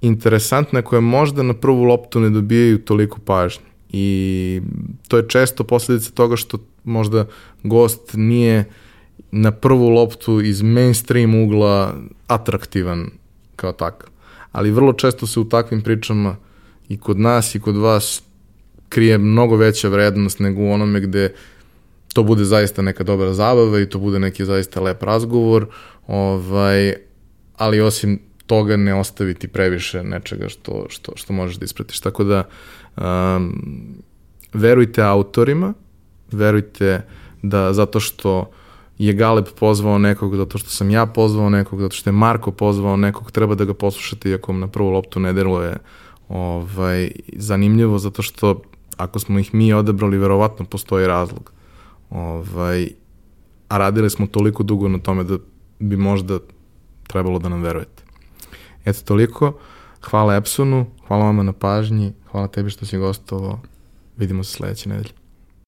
Speaker 1: interesantne, koje možda na prvu loptu ne dobijaju toliko pažnje. I to je često posledica toga što možda gost nije na prvu loptu iz mainstream ugla atraktivan kao takav ali vrlo često se u takvim pričama i kod nas i kod vas krije mnogo veća vrednost nego u onome gde to bude zaista neka dobra zabava i to bude neki zaista lep razgovor, ovaj, ali osim toga ne ostaviti previše nečega što, što, što možeš da ispratiš. Tako da um, verujte autorima, verujte da zato što je Galeb pozvao nekog, zato što sam ja pozvao nekog, zato što je Marko pozvao nekog, treba da ga poslušate iako na prvu loptu ne deluje ovaj, zanimljivo, zato što ako smo ih mi odebrali, verovatno postoji razlog. Ovaj, a radili smo toliko dugo na tome da bi možda trebalo da nam verujete. Eto toliko. Hvala Epsonu, hvala vama na pažnji, hvala tebi što si gostovao. Vidimo se sledeće nedelje.